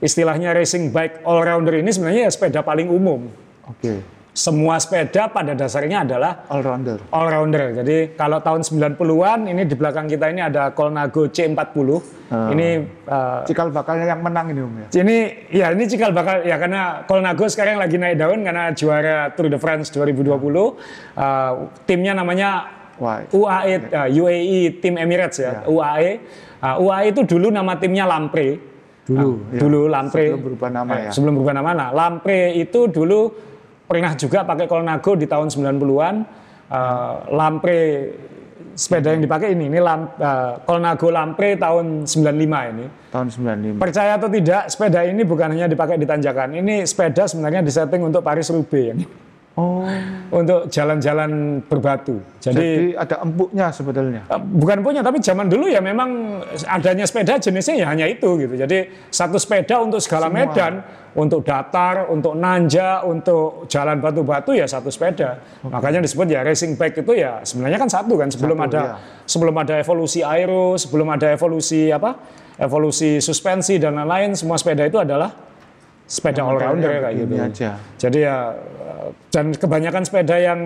istilahnya racing bike all rounder ini sebenarnya ya sepeda paling umum. Oke, Semua sepeda pada dasarnya adalah all rounder. all rounder. Jadi kalau tahun 90-an ini di belakang kita ini ada Colnago C40. Ini uh, Cikal bakalnya yang menang ini Om ya. ini ya ini cikal bakal ya karena Colnago sekarang lagi naik daun karena juara Tour de France 2020. Uh, timnya namanya Wah, UAE uh, UAE Tim Emirates ya, UAE. Uh, UAE itu dulu nama timnya Lampre. dulu. Ah, ya. Dulu Lampre. Sebelum berubah nama Eh, ya. Sebelum berubah nama. Nah, Lampre itu dulu pernah juga pakai Colnago di tahun 90-an. Eh, Lampre sepeda yang dipakai ini, ini Lam, eh, Colnago Lampre tahun 95 ini. Tahun 95. Percaya atau tidak, sepeda ini bukan hanya dipakai di tanjakan. Ini sepeda sebenarnya disetting untuk Paris Roubaix ini. Oh, Untuk jalan-jalan berbatu. Jadi, jadi ada empuknya sebetulnya. Eh, bukan punya tapi zaman dulu ya memang adanya sepeda jenisnya ya hanya itu gitu jadi satu sepeda untuk segala medan untuk datar untuk nanja untuk jalan batu-batu ya satu sepeda makanya disebut ya racing bike itu ya sebenarnya kan satu kan sebelum Satu, ada ya. sebelum ada evolusi aero sebelum ada evolusi apa evolusi suspensi dan lain-lain semua sepeda itu adalah sepeda all rounder kayak gitu aja. jadi ya dan kebanyakan sepeda yang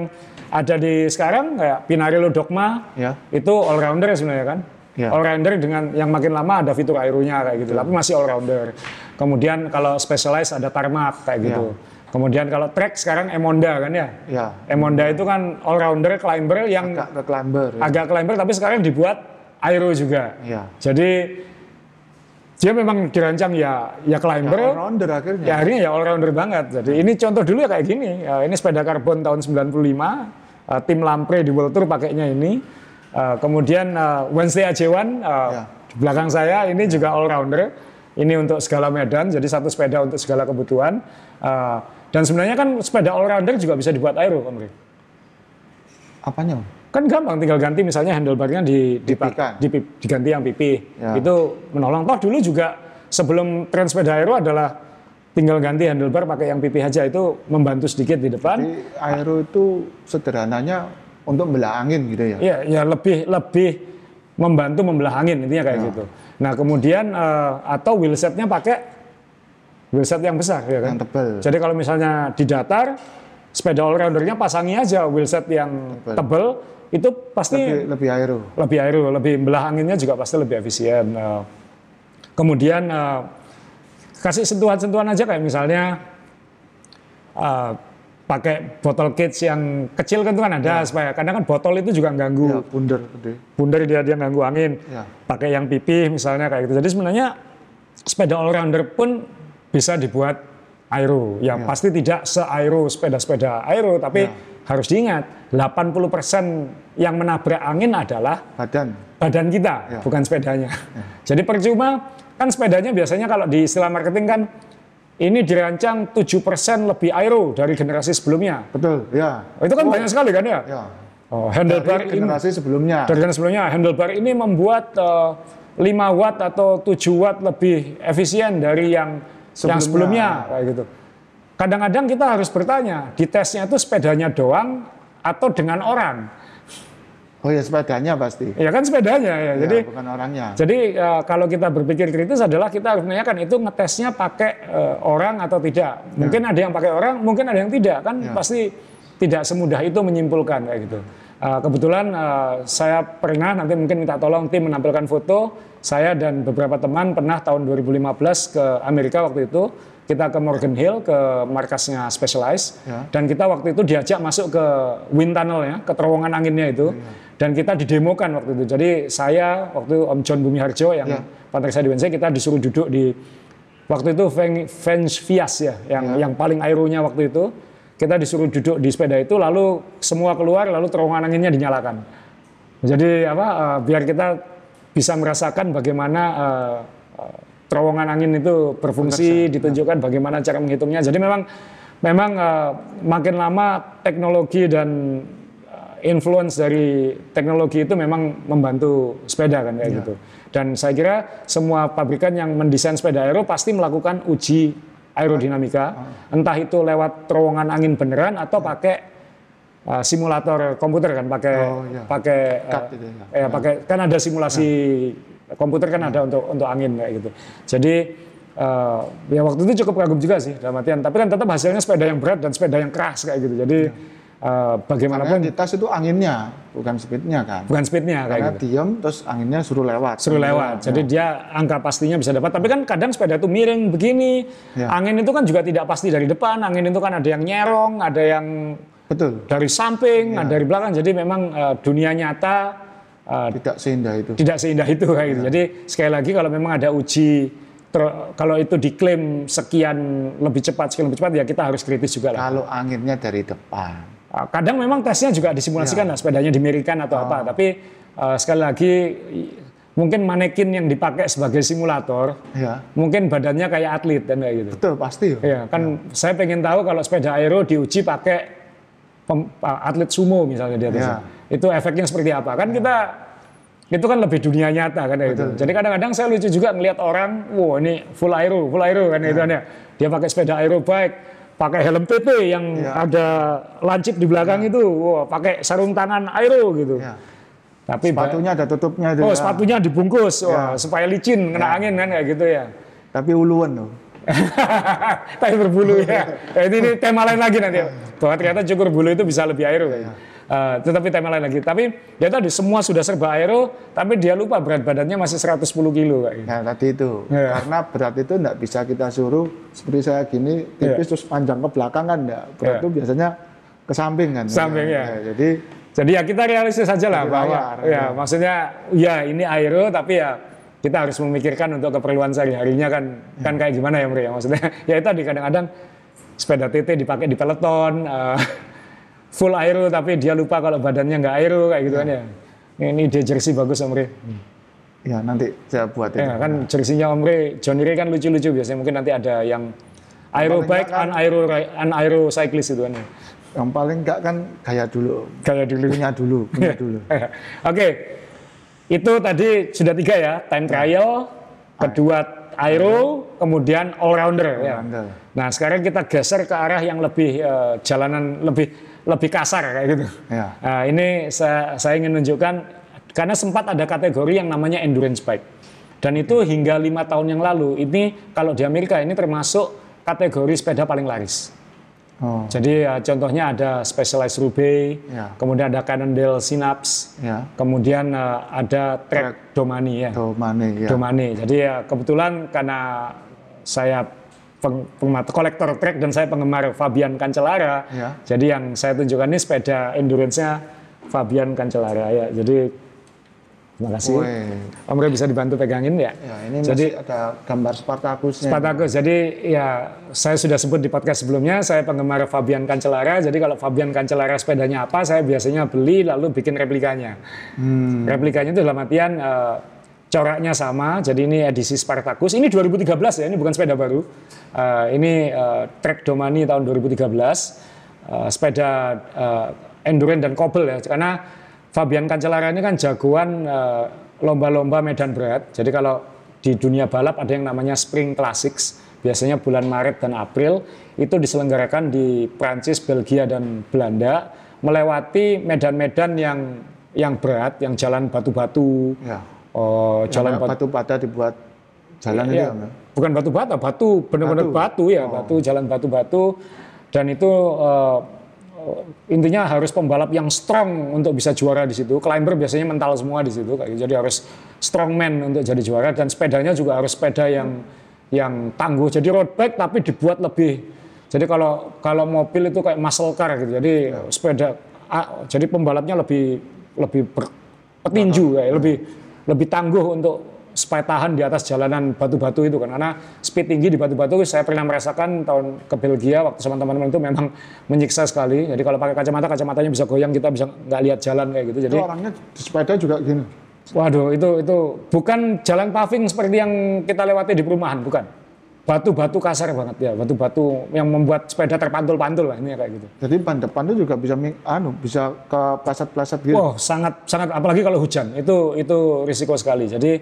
ada di sekarang kayak Pinarello Dogma Ya. itu all rounder sebenarnya kan. Ya. All rounder dengan yang makin lama ada fitur aeronya kayak gitu, tapi masih all rounder. Kemudian kalau specialized ada tarmac kayak gitu. Kemudian kalau track sekarang Emonda kan ya. Ya. Emonda itu kan all rounder climber yang Agak ke climber. ya. agak climber tapi sekarang dibuat aero juga. Ya. Jadi dia memang dirancang ya ya climber. All rounder akhirnya. Ya akhirnya ya all rounder banget. Jadi ini contoh dulu ya kayak gini. Ya, ini sepeda karbon tahun 95. eh, tim Lampre di World Tour pakainya ini. Eh, kemudian eh, Wednesday AJ1 eh, Ya. di belakang saya ini juga all rounder. Ini untuk segala medan. Jadi satu sepeda untuk segala kebutuhan. Eh, dan sebenarnya kan sepeda all rounder juga bisa dibuat aero, Om Ri. Apanya? Kan gampang, tinggal ganti misalnya handlebarnya di, dipak- dipi- diganti yang pipi. Ya. Itu menolong. Toh dulu juga sebelum tren sepeda aero adalah tinggal ganti handlebar pakai yang pipi aja itu membantu sedikit di depan. Jadi aero itu sederhananya untuk membelah angin gitu ya. Iya, ya lebih lebih membantu membelah angin intinya kayak gitu. Nah kemudian eh, atau wheelsetnya pakai wheelset yang besar ya kan. Yang tebal. Jadi kalau misalnya di datar sepeda all roundernya pasangi aja wheelset yang Tebal. tebel itu pasti Lebih, lebih aero. lebih aero, lebih belah anginnya juga pasti lebih efisien. Eh, kemudian eh, kasih sentuhan-sentuhan aja kayak misalnya eh, pakai botol cage yang kecil kan itu kan ada supaya kadang kan botol itu juga ganggu Ya, bundar gede. bundar dia dia ganggu angin. Ya. Pakai yang pipih misalnya kayak gitu. Jadi sebenarnya sepeda all rounder pun bisa dibuat aero. Ya, pasti tidak se-aero sepeda-sepeda aero tapi harus diingat 80% yang menabrak angin adalah Badan. badan kita, Ya. bukan sepedanya. Jadi percuma kan sepedanya biasanya kalau di istilah marketing kan ini dirancang 7% lebih aero dari generasi sebelumnya. Betul, ya. Oh, itu kan banyak sekali kan ya? Ya. Oh, handlebar Dari ini generasi sebelumnya. dari generasi sebelumnya handlebar ini membuat eh, 5 watt atau 7 watt lebih efisien dari yang yang Sebelumnya. sebelumnya kayak gitu. Kadang-kadang kita harus bertanya, di tesnya itu sepedanya doang atau dengan orang? Oh ya sepedanya pasti. Ya kan sepedanya ya. Ya, Jadi bukan orangnya. Jadi eh, kalau kita berpikir kritis adalah kita harus menanyakan itu ngetesnya pakai eh, orang atau tidak. Mungkin ada yang pakai orang, mungkin ada yang tidak. Kan pasti tidak semudah itu menyimpulkan kayak gitu. Eh, kebetulan eh, saya pernah nanti mungkin minta tolong tim menampilkan foto. Saya dan beberapa teman pernah tahun 2015 ke Amerika waktu itu. Kita ke Morgan Hill ke markasnya Specialized Ya. dan kita waktu itu diajak masuk ke wind tunnel ya, ke terowongan anginnya itu. Dan kita didemokan waktu itu. Jadi saya waktu itu Om John Bumi Harjo yang Ya. partner saya di WNC, kita disuruh duduk di waktu itu Ven- Vance Vias ya, yang yang paling aeronya waktu itu. Kita disuruh duduk di sepeda itu, lalu semua keluar, lalu terowongan anginnya dinyalakan. Jadi apa? eh, biar kita bisa merasakan bagaimana eh, eh, terowongan angin itu berfungsi, ditunjukkan bagaimana cara menghitungnya. Jadi memang memang eh, makin lama teknologi dan eh, influence dari teknologi itu memang membantu sepeda kan kayak gitu. Dan saya kira semua pabrikan yang mendesain sepeda aero pasti melakukan uji aerodinamika, entah itu lewat terowongan angin beneran atau pakai uh, simulator komputer kan, pakai Oh, iya. pakai uh, itu ya. eh, pakai kan ada simulasi komputer kan ada untuk untuk angin kayak gitu. Jadi uh, ya waktu itu cukup kagum juga sih dalam artian. Tapi kan tetap hasilnya sepeda yang berat dan sepeda yang keras kayak gitu. Jadi uh, Karena bagaimanapun di tas itu anginnya, bukan speednya kan. bukan speednya kayak Karena gitu. diem terus anginnya suruh lewat. Suruh lewat. Jadi dia angka pastinya bisa dapat. Tapi kan kadang sepeda itu miring begini. Ya. Angin itu kan juga tidak pasti dari depan. Angin itu kan ada yang nyerong, ada yang Betul, dari samping, ada dari belakang. Jadi memang uh, dunia nyata uh, tidak seindah itu. tidak seindah itu kayak gitu. Jadi sekali lagi kalau memang ada uji ter- kalau itu diklaim sekian lebih cepat, sekian lebih cepat ya kita harus kritis juga lah. Kalau anginnya dari depan. Uh, Kadang memang tesnya juga disimulasikan lah, sepedanya dimiringkan atau apa. Tapi uh, sekali lagi mungkin manekin yang dipakai sebagai simulator, Ya, mungkin badannya kayak atlet dan kayak gitu. betul pasti. Iya, kan saya pengen tahu kalau sepeda aero diuji pakai atlet sumo misalnya di atasnya. Itu efeknya seperti apa? Kan kita itu kan lebih dunia nyata kan gitu. Jadi kadang-kadang saya lucu juga ngelihat orang, wow ini full aero, full aero kan gitu kan ya. Dia pakai sepeda aero bike, pakai helm PP yang ada lancip di belakang itu, wow, pakai sarung tangan aero gitu. Ya. Tapi Sepatunya ada tutupnya itu. oh ya. sepatunya dibungkus, wah, supaya licin kena angin kan kayak gitu ya. Tapi uluan loh. tapi berbulu ya. Ya, ini, ini tema lain lagi nanti. Bahwa ternyata cukur bulu itu bisa lebih aero. kayaknya. Eh, tetapi tema lain lagi. Tapi ya tadi semua sudah serba aero, tapi dia lupa berat badannya masih 110 kilo kayak gitu. Nah tadi itu Iya. karena berat itu enggak bisa kita suruh seperti saya gini tipis terus panjang ke belakang kan enggak. Berat Iya. itu biasanya ke samping kan. Samping, ya. jadi Jadi ya kita realistis saja lah bahwa layar, ya maksudnya ya ini aero tapi ya kita harus memikirkan untuk keperluan sehari-harinya kan kan kayak gimana ya Mri ya maksudnya ya itu tadi kadang-kadang sepeda TT dipakai di peloton eh, full aero tapi dia lupa kalau badannya nggak aero kayak gitu kan ya. Ini ide jersey bagus Om ya nanti saya buat itu. Ya kan jersinya Om Ri, Johnny Ray kan lucu-lucu biasanya mungkin nanti ada yang aero bike, un aero aero cyclist itu kan. ya. Yang paling enggak kan gaya dulu. Kayak dulu. Punya dulu, punya dulu. Oke, itu tadi sudah tiga ya, time trial, kedua aero, kemudian all rounder. Ya. Nah sekarang kita geser ke arah yang lebih eh, jalanan lebih lebih kasar kayak gitu. Ya. Nah, ini saya, saya ingin menunjukkan karena sempat ada kategori yang namanya endurance bike dan itu hingga lima tahun yang lalu ini kalau di Amerika ini termasuk kategori sepeda paling laris. Oh, Jadi ya, contohnya ada Specialized Roubaix, Ya. kemudian ada Cannondale Synapse, ya. kemudian eh, ada Trek Domani ya. Mana ya. Domani. Jadi ya kebetulan karena saya peng, penggemar- kolektor trek dan saya penggemar Fabian Cancellara, Ya. jadi yang saya tunjukkan ini sepeda endurance-nya Fabian Cancellara ya. Jadi terima kasih. Weh. Om Ray bisa dibantu pegangin ya. Ya, ini Jadi- masih ada gambar Spartacusnya. Spartacus. Jadi ya saya sudah sebut di podcast sebelumnya saya penggemar Fabian Cancellara. Jadi kalau Fabian Cancellara sepedanya apa, saya biasanya beli lalu bikin replikanya. Hmm. Replikanya itu dalam artian eh, coraknya sama. Jadi ini edisi Spartacus. Ini 2013 ya, ini bukan sepeda baru. Eh, ini eh, Trek Domani tahun 2013. Eh, sepeda eh, endurance dan cobble ya. Karena Fabian Cancellara ini kan jagoan eh, lomba-lomba medan berat. Jadi kalau di dunia balap ada yang namanya Spring Classics. Biasanya bulan Maret dan April itu diselenggarakan di Prancis, Belgia dan Belanda melewati medan-medan yang yang berat, yang jalan batu-batu, Ya. oh, jalan Jalan batu, batu bata dibuat jalan itu Iya, ya. Mbak? bukan batu bata, batu benar-benar batu. ya, batu jalan batu-batu dan itu eh, intinya harus pembalap yang strong untuk bisa juara di situ. Climber biasanya mental semua di situ, kayak gitu. jadi harus strongman untuk jadi juara dan sepedanya juga harus sepeda yang yang tangguh. Jadi road bike tapi dibuat lebih. Jadi kalau kalau mobil itu kayak muscle car gitu. Jadi sepeda ah, jadi pembalapnya lebih lebih berpetinju kayak lebih lebih tangguh untuk supaya tahan di atas jalanan batu-batu itu kan karena speed tinggi di batu-batu saya pernah merasakan tahun ke Belgia waktu sama teman-teman itu memang menyiksa sekali jadi kalau pakai kacamata kacamatanya bisa goyang kita bisa nggak lihat jalan kayak gitu jadi Itu orangnya di sepeda juga gini. waduh itu itu bukan jalan paving seperti yang kita lewati di perumahan bukan batu-batu kasar banget ya batu-batu yang membuat sepeda terpantul-pantul lah ini kayak gitu Jadi ban depan itu juga bisa anu bisa ke pleset-pleset gitu. Oh, sangat sangat apalagi kalau hujan. Itu itu risiko sekali. Jadi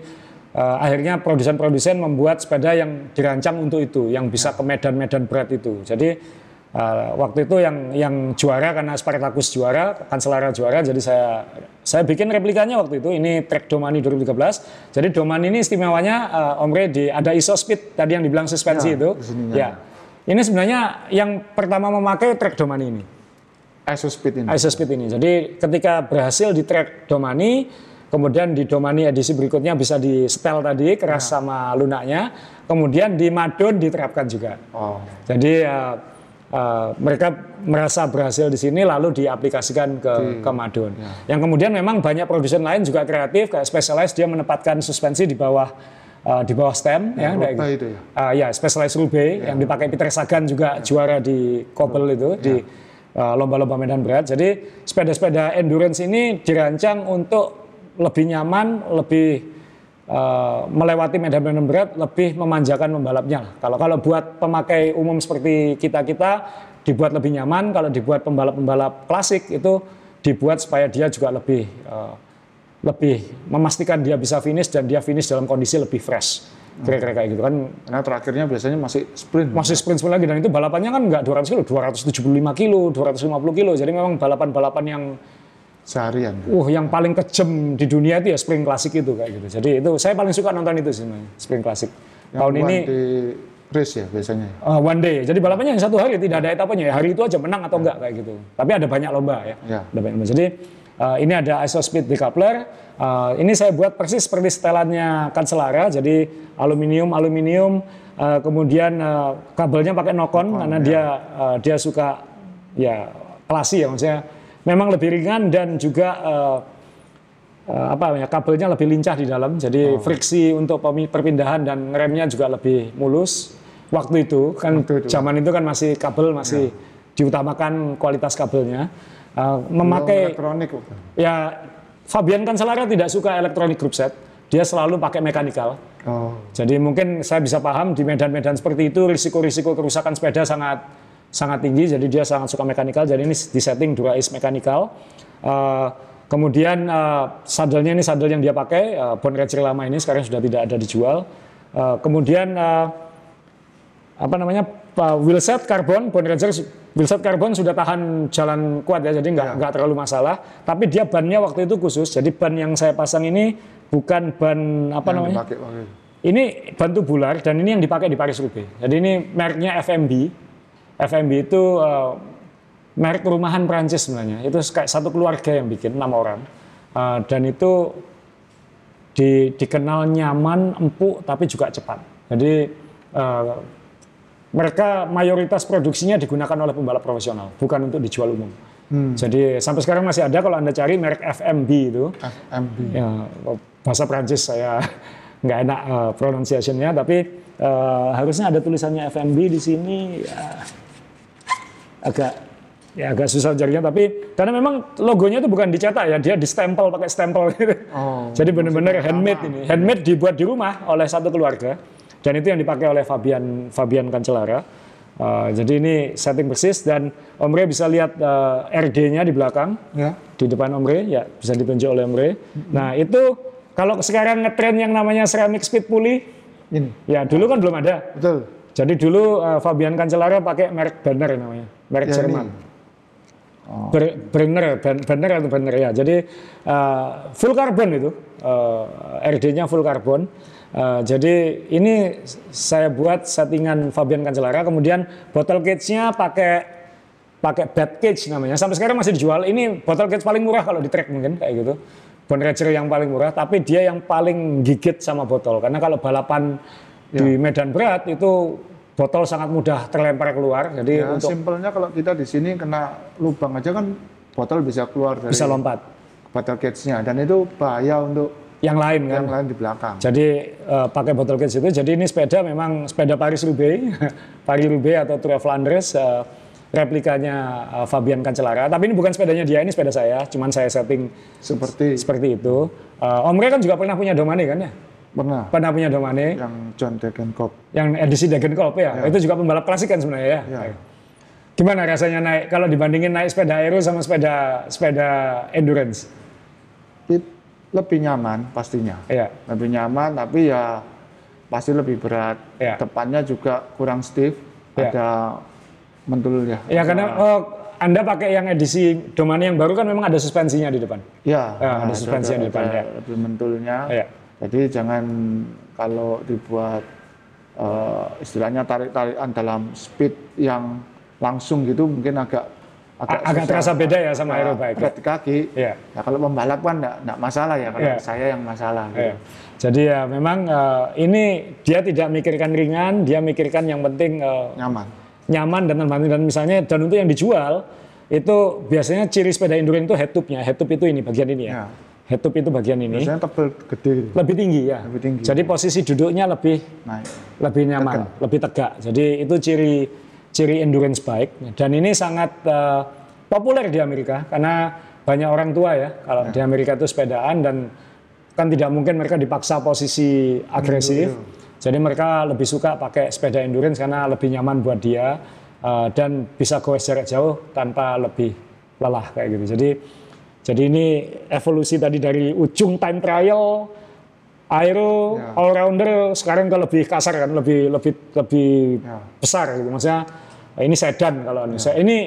eh, akhirnya produsen-produsen membuat sepeda yang dirancang untuk itu, yang bisa ke medan-medan berat itu. Jadi eh, waktu itu yang yang juara karena Spartacus juara, Cancellara juara, jadi saya saya bikin replikanya waktu itu. Ini Trek Domani 2013. Jadi Domani ini istimewanya eh, Om Rey di ada iso speed tadi yang dibilang suspensi Ya, itu. sininya. Ya. Ini sebenarnya yang pertama memakai Trek Domani ini. ISO speed ini. ISO Speed ini. Jadi ketika berhasil di track Domani, kemudian di Domani edisi berikutnya bisa di setel tadi keras sama lunaknya, kemudian di Madon diterapkan juga. Oh. Jadi eh, eh, mereka merasa berhasil di sini lalu diaplikasikan ke ke Madon. Yang kemudian memang banyak produsen lain juga kreatif kayak Specialized dia menempatkan suspensi di bawah eh, di bawah stem ya, kayak itu ya? Ah, ya, Specialized Roubaix yang dipakai Peter Sagan juga juara di Cobble itu di uh, lomba-lomba medan berat. Jadi sepeda-sepeda endurance ini dirancang untuk lebih nyaman, lebih uh, melewati medan-medan berat, lebih memanjakan pembalapnya. Kalau kalau buat pemakai umum seperti kita-kita dibuat lebih nyaman, kalau dibuat pembalap-pembalap klasik itu dibuat supaya dia juga lebih uh, lebih memastikan dia bisa finish dan dia finish dalam kondisi lebih fresh. Kira-kira kayak gitu kan Karena terakhirnya biasanya masih sprint. masih sprint sprint lagi dan itu balapannya kan nggak 200 kilo, 275 kilo, 250 kilo. Jadi memang balapan-balapan yang seharian. uh yang paling kejam di dunia itu ya sprint klasik itu kayak gitu. Jadi itu saya paling suka nonton itu sih sprint klasik. Yang Tahun ini di race ya biasanya. Uh, one day. Jadi balapannya hanya satu hari, tidak ada etapanya. Ya, hari itu aja menang atau enggak kayak gitu. Tapi ada banyak lomba ya. Ya. Ada banyak lomba. Jadi uh, ini ada ISO speed decoupler. Uh, ini saya buat persis seperti setelannya Cancellara. Jadi aluminium aluminium. Uh, kemudian uh, kabelnya pakai nokon karena dia uh, dia suka ya klasi ya maksudnya. Memang lebih ringan dan juga uh, uh, apa ya kabelnya lebih lincah di dalam. Jadi friksi untuk perpindahan dan remnya juga lebih mulus. Waktu itu kan Waktu itu. zaman itu kan masih kabel masih diutamakan kualitas kabelnya. Uh, Belum memakai elektronik. ya Fabian Cancellara tidak suka elektronik group set dia selalu pakai mekanikal. Oh, jadi mungkin saya bisa paham di medan-medan seperti itu risiko-risiko kerusakan sepeda sangat sangat tinggi. Jadi dia sangat suka mekanikal. Jadi ini disetting Dura-Ace mekanikal. Eh, kemudian eh, sadelnya ini sadel yang dia pakai uh, Bond Racer lama ini sekarang sudah tidak ada dijual. Eh, kemudian eh, apa namanya uh, wheelset karbon Bond Racer wheelset karbon sudah tahan jalan kuat ya jadi nggak nggak terlalu masalah tapi dia bannya waktu itu khusus jadi ban yang saya pasang ini bukan ban apa yang namanya dipakai ini ban tubular dan ini yang dipakai di Paris Roubaix. Jadi ini mereknya FMB. FMB itu eh, merek rumahan Prancis sebenarnya. Itu kayak satu keluarga yang bikin enam orang. Eh, dan itu di- dikenal nyaman, empuk, tapi juga cepat. Jadi eh, mereka mayoritas produksinya digunakan oleh pembalap profesional, bukan untuk dijual umum. Jadi sampai sekarang masih ada kalau anda cari merek FMB itu. FMB. Ya, bahasa Prancis saya nggak enak uh, pronunciation-nya, tapi uh, harusnya ada tulisannya FMB di sini. Ya, agak ya agak susah jarinya, tapi karena memang logonya itu bukan dicetak ya, dia distempel pakai stempel gitu. Oh, Jadi benar-benar handmade ini, handmade dibuat di rumah oleh satu keluarga, dan itu yang dipakai oleh Fabian Fabian Cancellara. Uh, jadi ini setting persis dan Om Re bisa lihat uh, RD-nya di belakang Ya. di depan Om Re, ya bisa ditunjuk oleh Om Re. Nah itu kalau sekarang ngetren yang namanya ceramic speed pulley, Ini. ya dulu kan belum ada. Betul. Jadi dulu uh, Fabian Cancellara pakai merek Banner namanya, merek Ya, Jerman. ini. Oh. Banner atau Banner ya. Jadi uh, full carbon itu, uh, RD-nya full carbon. Uh, jadi ini saya buat settingan Fabian Cancellara, kemudian bottle cage-nya pakai pakai bed cage namanya. Sampai sekarang masih dijual. Ini bottle cage paling murah kalau di track mungkin kayak gitu. Bond Racer yang paling murah, tapi dia yang paling gigit sama botol. Karena kalau balapan di medan berat itu botol sangat mudah terlempar keluar. Jadi Ya, untuk simpelnya kalau kita di sini kena lubang aja kan botol bisa keluar dari bisa lompat. botol cage-nya dan itu bahaya untuk Yang lain kan. yang lain di belakang. Jadi eh, pakai bottle cage itu. Jadi ini sepeda memang sepeda Paris Roubaix, Paris Roubaix atau Tour de Flandres eh, replikanya eh, Fabian Cancellara. Tapi ini bukan sepedanya dia, ini sepeda saya. Cuman saya setting Seperti seperti itu. Eh, Om Re kan juga pernah punya Domane kan ya? Pernah Pernah punya Domane yang John Degenkolb. yang edisi Degenkolb ya. Itu juga pembalap klasik kan sebenarnya ya. Ya. Gimana rasanya naik kalau dibandingin naik sepeda aero sama sepeda sepeda endurance? It- lebih nyaman pastinya. Iya. Lebih nyaman tapi ya pasti lebih berat. Ya. Depannya juga kurang stiff. Ya. Ada mentul ya. Ya karena oh, Anda pakai yang edisi Domane yang baru kan memang ada suspensinya di depan. Ya, Ya, ada suspensi yang di depan, ya. lebih mentulnya. Iya. Jadi jangan kalau dibuat eh, istilahnya tarik-tarikan dalam speed yang langsung gitu mungkin agak A- agak susah. terasa beda ya sama Agak aerobike. berat di kaki. Iya. Ya kalau pembalap kan enggak, masalah ya, kalau Iya. saya yang masalah. gitu. Iya. Jadi ya memang eh, ini dia tidak mikirkan ringan, dia mikirkan yang penting eh, Nyaman. nyaman dan terbang dan misalnya dan untuk yang dijual itu biasanya ciri sepeda endurance itu head tube-nya. Head tube itu ini bagian ini ya. Ya. Head tube itu bagian ini Biasanya tebel gede gitu. lebih tinggi ya. Lebih tinggi. Jadi posisi duduknya lebih Naik. lebih nyaman, lebih tegak. Jadi itu ciri ciri endurance bike dan ini sangat eh, populer di Amerika karena banyak orang tua ya kalau di Amerika itu sepedaan dan kan tidak mungkin mereka dipaksa posisi agresif. Jadi mereka lebih suka pakai sepeda endurance karena lebih nyaman buat dia eh, dan bisa goes jarak jauh tanpa lebih lelah kayak gitu. Jadi jadi ini evolusi tadi dari ujung time trial aero Ya. all rounder sekarang ke lebih kasar kan lebih lebih lebih Ya. besar gitu maksudnya ini sedan kalau ini ini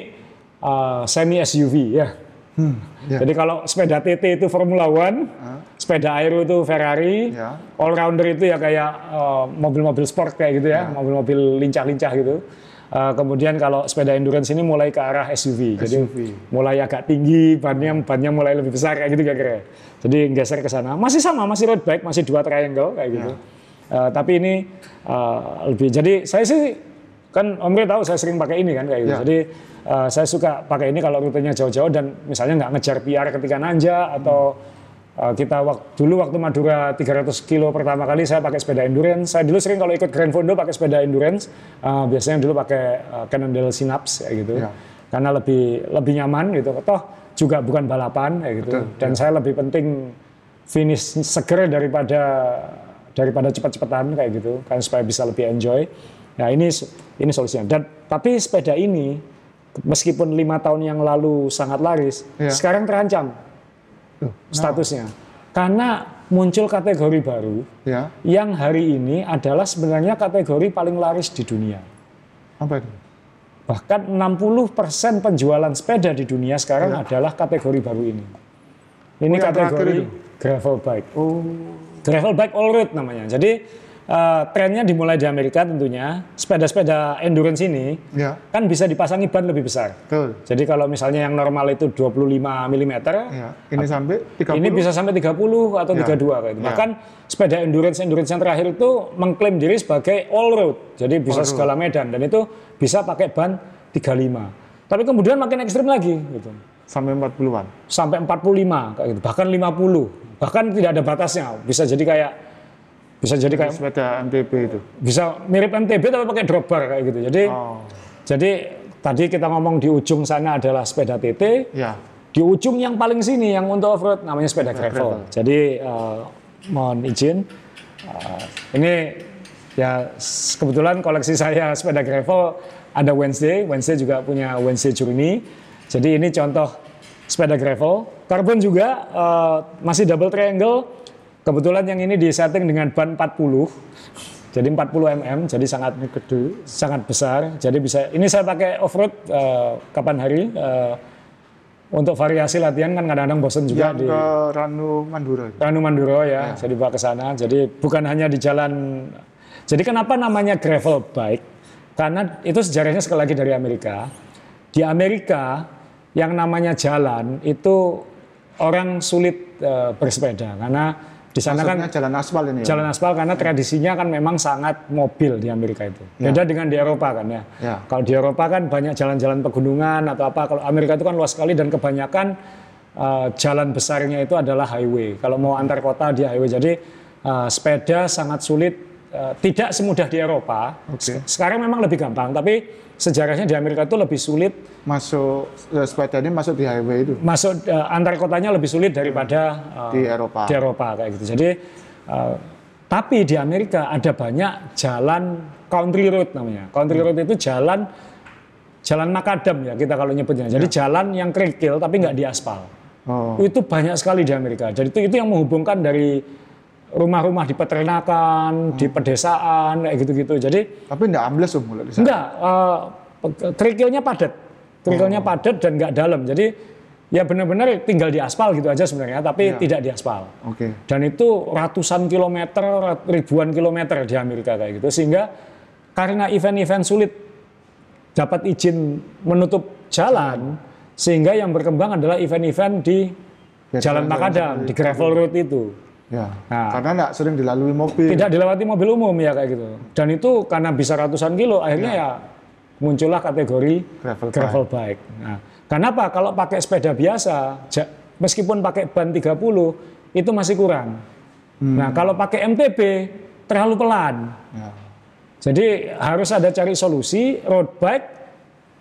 uh, semi SUV ya Hmm, ya. Jadi kalau sepeda TT itu Formula One, sepeda aero itu Ferrari, Ya. all rounder itu ya kayak eh, mobil-mobil sport kayak gitu ya, mobil-mobil lincah-lincah gitu. Eh, kemudian kalau sepeda endurance ini mulai ke arah SUV, jadi SUV. mulai agak tinggi, bannya bannya mulai lebih besar kayak gitu kira-kira. Jadi geser ke sana. Masih sama, masih road bike, masih dua triangle kayak gitu. Eh, tapi ini eh, lebih. Jadi saya sih kan Om Ray tahu saya sering pakai ini kan kayak gitu. Ya. Jadi eh, saya suka pakai ini kalau rutenya jauh-jauh dan misalnya nggak ngejar PR ketika nanja atau eh, kita waktu dulu waktu Madura 300 kilo pertama kali saya pakai sepeda endurance. Saya dulu sering kalau ikut Grand Fondo pakai sepeda endurance. eh, biasanya dulu pakai eh, Cannondale Synapse kayak gitu. Ya. Karena lebih lebih nyaman gitu. Toh juga bukan balapan kayak gitu. Dan saya lebih penting finish seger daripada daripada cepat-cepatan kayak gitu kan supaya bisa lebih enjoy. Nah ini ini solusinya. Dan tapi sepeda ini meskipun lima tahun yang lalu sangat laris, Ya. sekarang terancam Loh, statusnya karena muncul kategori baru Ya, yang hari ini adalah sebenarnya kategori paling laris di dunia. apa itu? Bahkan 60% penjualan sepeda di dunia sekarang adalah kategori baru ini. Ini Oh, kategori gravel bike. Oh, Gravel bike all road namanya. Jadi eh, trennya dimulai di Amerika tentunya. Sepeda-sepeda endurance ini ya, kan bisa dipasangi ban lebih besar. betul. Jadi kalau misalnya yang normal itu 25 mm, Ya, ini sampai 30. ini bisa sampai 30 atau Ya. 32 kayak gitu. Ya. Bahkan sepeda endurance endurance yang terakhir itu mengklaim diri sebagai all road. Jadi bisa segala medan dan itu bisa pakai ban 35. Tapi kemudian makin ekstrim lagi gitu. sampai 40-an. Sampai 45 kayak gitu. Bahkan 50. Bahkan tidak ada batasnya. Bisa jadi kayak bisa jadi kayak Sepeda MTB itu. bisa mirip MTB tapi pakai drop bar kayak gitu. Jadi Oh, jadi tadi kita ngomong di ujung sana adalah sepeda TT, ya. di ujung yang paling sini yang untuk off road namanya sepeda gravel. Jadi eh, mohon izin, eh, ini ya kebetulan koleksi saya sepeda gravel ada Wednesday, Wednesday juga punya Wednesday Journey. Jadi ini contoh sepeda gravel. Carbon juga eh, masih double triangle. Kebetulan yang ini disetting dengan ban 40. Jadi 40 mm, jadi sangat gede, sangat besar. Jadi bisa ini saya pakai off road kapan hari eh, untuk variasi latihan kan kadang-kadang bosen juga Yang di ke Ranu Mandura. itu. Ranu Manduro ya, saya dibawa ke sana. Jadi bukan hanya di jalan. Jadi kenapa namanya gravel bike? Karena itu sejarahnya sekali lagi dari Amerika. Di Amerika yang namanya jalan itu orang sulit eh, bersepeda karena di sana kan jalan aspal ini ya? jalan aspal karena tradisinya kan memang sangat mobil di Amerika itu. Beda dengan di Eropa kan ya. Ya. Kalau di Eropa kan banyak jalan-jalan pegunungan atau apa. Kalau Amerika itu kan luas sekali dan kebanyakan uh, jalan besarnya itu adalah highway. Kalau mau antar kota dia highway. Jadi uh, sepeda sangat sulit. Uh, tidak semudah di Eropa. Oke. Sekarang memang lebih gampang, tapi sejarahnya di Amerika itu lebih sulit Masuk, eh, sepeda ini masuk di highway itu. masuk uh, antar kotanya lebih sulit daripada uh, Di Eropa. di Eropa kayak gitu. Jadi uh, tapi di Amerika ada banyak jalan country road namanya. Country road itu jalan jalan makadam ya kita kalau nyebutnya. Jadi jalan yang kerikil tapi nggak diaspal. Oh, Itu banyak sekali di Amerika. Jadi itu itu yang menghubungkan dari rumah-rumah di peternakan, di pedesaan kayak gitu-gitu. Jadi tapi enggak ambles om mulai di sana. Enggak, kerikilnya padat. Kerikilnya padat dan enggak dalam. Jadi ya benar-benar tinggal di aspal gitu aja sebenarnya, tapi tidak di aspal. Oke. Dan itu ratusan kilometer, ribuan kilometer di Amerika kayak gitu. Sehingga karena event-event sulit dapat izin menutup jalan, sehingga yang berkembang adalah event-event di Ya, jalan makadam, di gravel road itu. Ya. Nah. Karena enggak sering dilalui mobil. Tidak dilewati mobil umum ya kayak gitu. Dan itu karena bisa ratusan kilo, akhirnya ya muncullah kategori Gravel gravel, bike. Nah, kenapa? Kalau pakai sepeda biasa, meskipun pakai ban 30, itu masih kurang. Nah, kalau pakai MTB, terlalu pelan. Ya. Jadi harus ada cari solusi road bike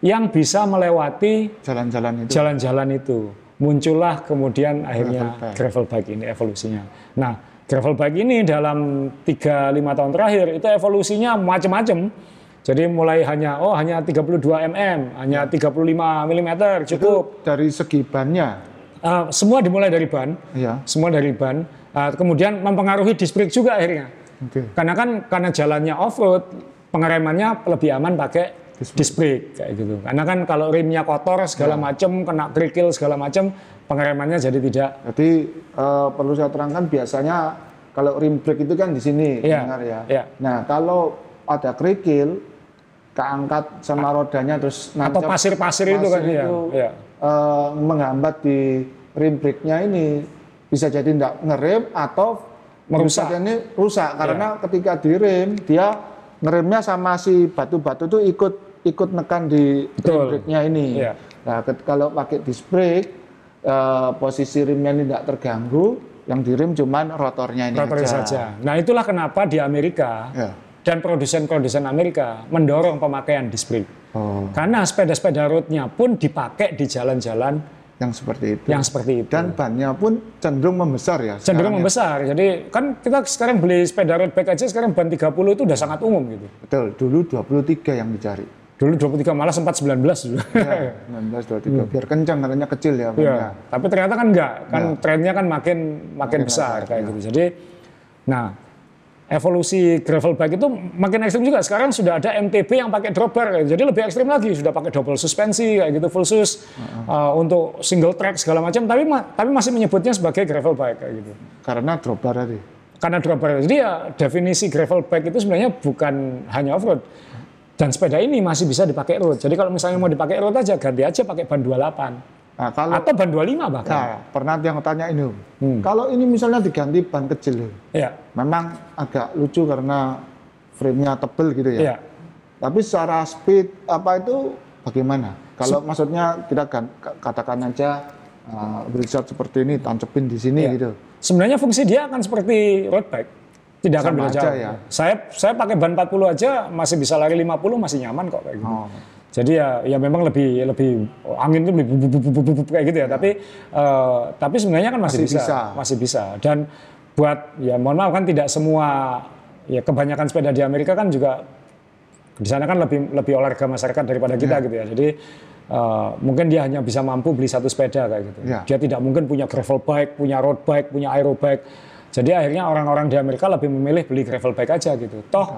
yang bisa melewati Jalan-jalan itu. jalan-jalan itu muncullah kemudian akhirnya Gravel bike. gravel bike ini evolusinya. Nah, gravel bike ini dalam 3-5 tahun terakhir itu evolusinya macam-macam. Jadi mulai hanya oh hanya 32 mm, hanya 35 mm cukup. Dari segi bannya. Uh, semua dimulai dari ban, Ya. semua dari ban. Uh, kemudian mempengaruhi disc brake juga akhirnya. Oke. Karena kan karena jalannya off road, pengeremannya lebih aman pakai disc brake kayak gitu. Karena kan kalau rimnya kotor segala macam, kena kerikil segala macam, pengeremannya jadi tidak Jadi eh, perlu saya terangkan biasanya kalau rim brake itu kan di sini, Iya, dengar ya. iya. Nah kalau ada kerikil, keangkat sama rodanya terus atau nancep pasir-pasir itu kan pasir ya. itu, Iya. eh, menghambat di rim brake-nya ini bisa jadi tidak ngerem atau Merusak. ini rusak karena ketika direm dia ngeremnya sama si batu-batu itu ikut ikut nekan di rim brake-nya ini. Iya. Nah, kalau pakai disc brake eh, posisi remnya ini tidak terganggu, yang direm cuman rotornya ini Rotornya aja. saja. Nah itulah kenapa di Amerika Ya. dan produsen-produsen Amerika mendorong pemakaian disc brake. Oh, Karena sepeda-sepeda roadnya pun dipakai di jalan-jalan yang seperti itu. yang seperti itu. Dan bannya pun cenderung membesar ya. cenderung ya. membesar. Jadi kan kita sekarang beli sepeda road bike aja sekarang ban 30 itu udah sangat umum gitu. Betul, dulu 23 yang dicari. Dulu 23 malah sempat 19 dulu. Ya, 19 23 biar kencang katanya kecil ya. Hmm. Iya, bannya. tapi ternyata kan enggak, kan trennya kan makin makin besar kayak gitu. Jadi, nah evolusi gravel bike itu makin ekstrim juga. Sekarang sudah ada MTB yang pakai drop bar, kayak gitu. jadi lebih ekstrim lagi. Sudah pakai double suspensi kayak gitu, full sus uh, untuk single track segala macam. Tapi ma- tapi masih menyebutnya sebagai gravel bike kayak gitu. Karena drop bar tadi. Karena drop bar. Jadi ya definisi gravel bike itu sebenarnya bukan hanya off road. Dan sepeda ini masih bisa dipakai road. Jadi kalau misalnya mau dipakai road aja, ganti aja pakai ban 28 Nah, kalau atau ban 25 bahkan. nah, pernah yang tanya ini. Hmm. kalau ini misalnya diganti ban kecil, Ya, memang agak lucu karena frame-nya tebel gitu ya. ya. Tapi secara speed apa itu bagaimana? Kalau maksudnya kita katakan aja uh, seperti ini tancepin di sini Iya. gitu. Sebenarnya fungsi dia akan seperti road bike. Tidak akan beda aja jauh. ya. Saya saya pakai ban 40 aja masih bisa lari 50 masih nyaman kok kayak gitu. Oh. Jadi ya ya memang lebih lebih angin itu lebih bub, kayak gitu ya. Tapi eh, tapi sebenarnya kan masih, Masih bisa, bisa. masih bisa. Dan buat ya mohon maaf kan tidak semua ya kebanyakan sepeda di Amerika kan juga di sana kan lebih lebih olahraga masyarakat daripada kita Iya. gitu ya. Jadi eh, mungkin dia hanya bisa mampu beli satu sepeda kayak gitu. Iya. Dia tidak mungkin punya gravel bike, punya road bike, punya aero bike. Jadi akhirnya orang-orang di Amerika lebih memilih beli gravel bike aja gitu. Toh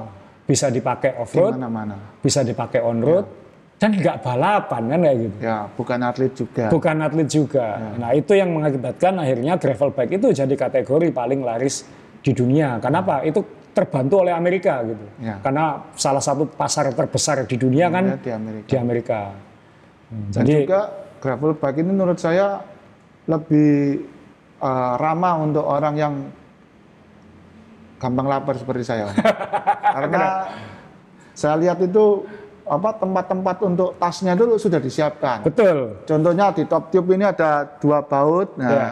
bisa dipakai off Di road, mana-mana. bisa dipakai on road, dan nggak balapan kan kayak gitu. Ya, bukan atlet juga. Bukan atlet juga. Nah itu yang mengakibatkan akhirnya gravel bike itu jadi kategori paling laris di dunia. Kenapa? Itu terbantu oleh Amerika gitu. Ya. Karena salah satu pasar terbesar di dunia kan Ya, di Amerika. di Amerika. Hmm, Dan Jadi juga gravel bike ini menurut saya lebih uh, ramah untuk orang yang gampang lapar seperti saya. Karena saya lihat itu apa tempat-tempat untuk tasnya itu sudah disiapkan. betul. Contohnya di top tube ini ada dua baut. Nah, Ya.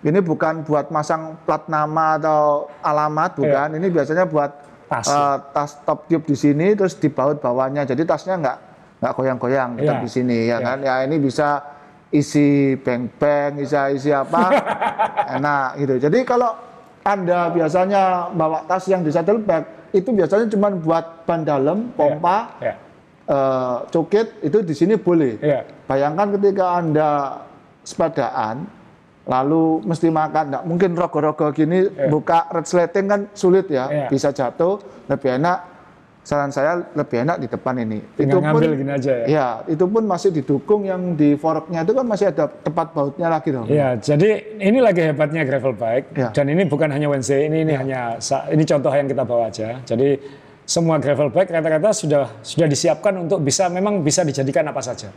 ini bukan buat masang plat nama atau alamat, bukan. Ini biasanya buat Tas. eh, tas top tube di sini, terus di baut bawahnya. Jadi tasnya nggak nggak goyang-goyang tetap Ya. di sini, ya, Ya. kan? Ya ini bisa isi beng-beng, bisa isi apa, enak gitu. Jadi kalau anda biasanya bawa tas yang di saddlebag, itu biasanya cuma buat ban dalam, pompa, Ya. eh, cukit itu di sini boleh. Ya. Bayangkan ketika Anda sepedaan, lalu mesti makan, nggak mungkin rogo-rogo gini, buka red slating kan sulit ya, Iya. bisa jatuh, lebih enak, saran saya lebih enak di depan ini. Tinggal ngambil gini aja ya. Ya, itu pun masih didukung yang di forknya itu kan masih ada tempat bautnya lagi dong. Ya, jadi ini lagi hebatnya gravel bike Ya. dan ini bukan hanya WNC, ini ini hanya sa- ini contoh yang kita bawa aja. Jadi semua gravel bike rata-rata sudah sudah disiapkan untuk bisa memang bisa dijadikan apa saja.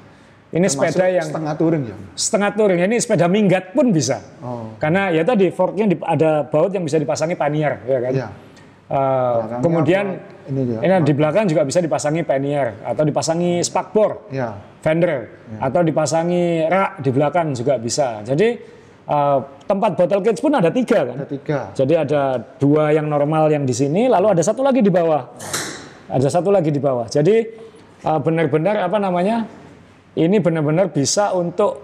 Ini Termasuk sepeda yang setengah touring ya. setengah touring, ini sepeda minggat pun bisa. Oh. Karena ya tadi forknya ada baut yang bisa dipasangi panier, ya kan. Iya. Eh, Belakangnya kemudian apa? Ini dia. ini di belakang juga bisa dipasangi panier atau dipasangi spakbor Ya. fender atau dipasangi rak di belakang juga bisa. Jadi eh, tempat bottle cage pun ada tiga kan. Ada tiga. Jadi ada dua yang normal yang di sini, lalu ada satu lagi di bawah. Ada satu lagi di bawah. Jadi eh, benar-benar apa namanya? Ini benar-benar bisa untuk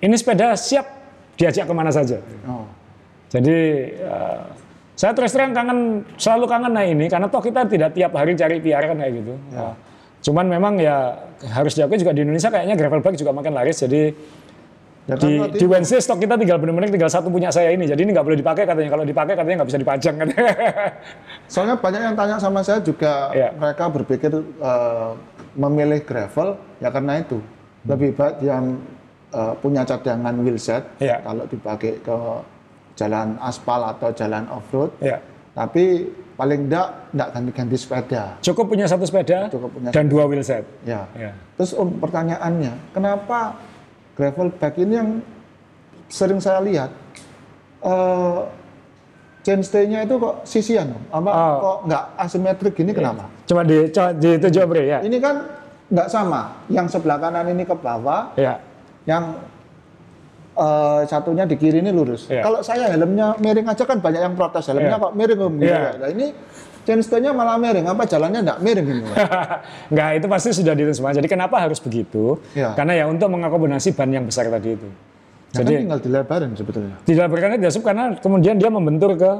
ini sepeda siap diajak ke mana saja. Oh. Jadi eh, saya terus terang kangen selalu kangen naik ini karena toh kita tidak tiap hari cari PR kan kayak gitu. Eh, cuman memang ya harus diakui juga di Indonesia kayaknya gravel bike juga makin laris. Jadi Ya kan di, waktu di Wednesday stok kita tinggal benar-benar tinggal satu punya saya ini. Jadi ini nggak boleh dipakai katanya. Kalau dipakai katanya nggak bisa dipajang katanya. Soalnya banyak yang tanya sama saya juga Iya. mereka berpikir eh, memilih gravel ya karena itu lebih baik yang eh, punya cadangan wheelset Iya. kalau dipakai ke jalan aspal atau jalan off road Ya. tapi paling enggak enggak ganti-ganti sepeda Cukup punya satu sepeda Cukup punya dan dua wheelset. ya Ya. terus om pertanyaannya kenapa gravel bike ini yang sering saya lihat eh chainstay-nya itu kok sisian Om? apa Oh. kok nggak asimetrik gini kenapa Coba di coba ditunjuk Bre ya. ini kan nggak sama yang sebelah kanan ini ke bawah Ya. yang eh, satunya di kiri ini lurus. Iya. Kalau saya helmnya miring aja kan banyak yang protes helmnya Iya. kok miring om gitu Iya. ya. Nah ini chainstay-nya malah miring, apa jalannya nggak miring ini? Enggak, itu pasti sudah dihitung semua. Jadi kenapa harus begitu? Ya. Karena ya untuk mengakomodasi ban yang besar tadi itu. Nah, kan Jadi tinggal dilebarin sebetulnya. tidak berkarena dia karena kemudian dia membentur ke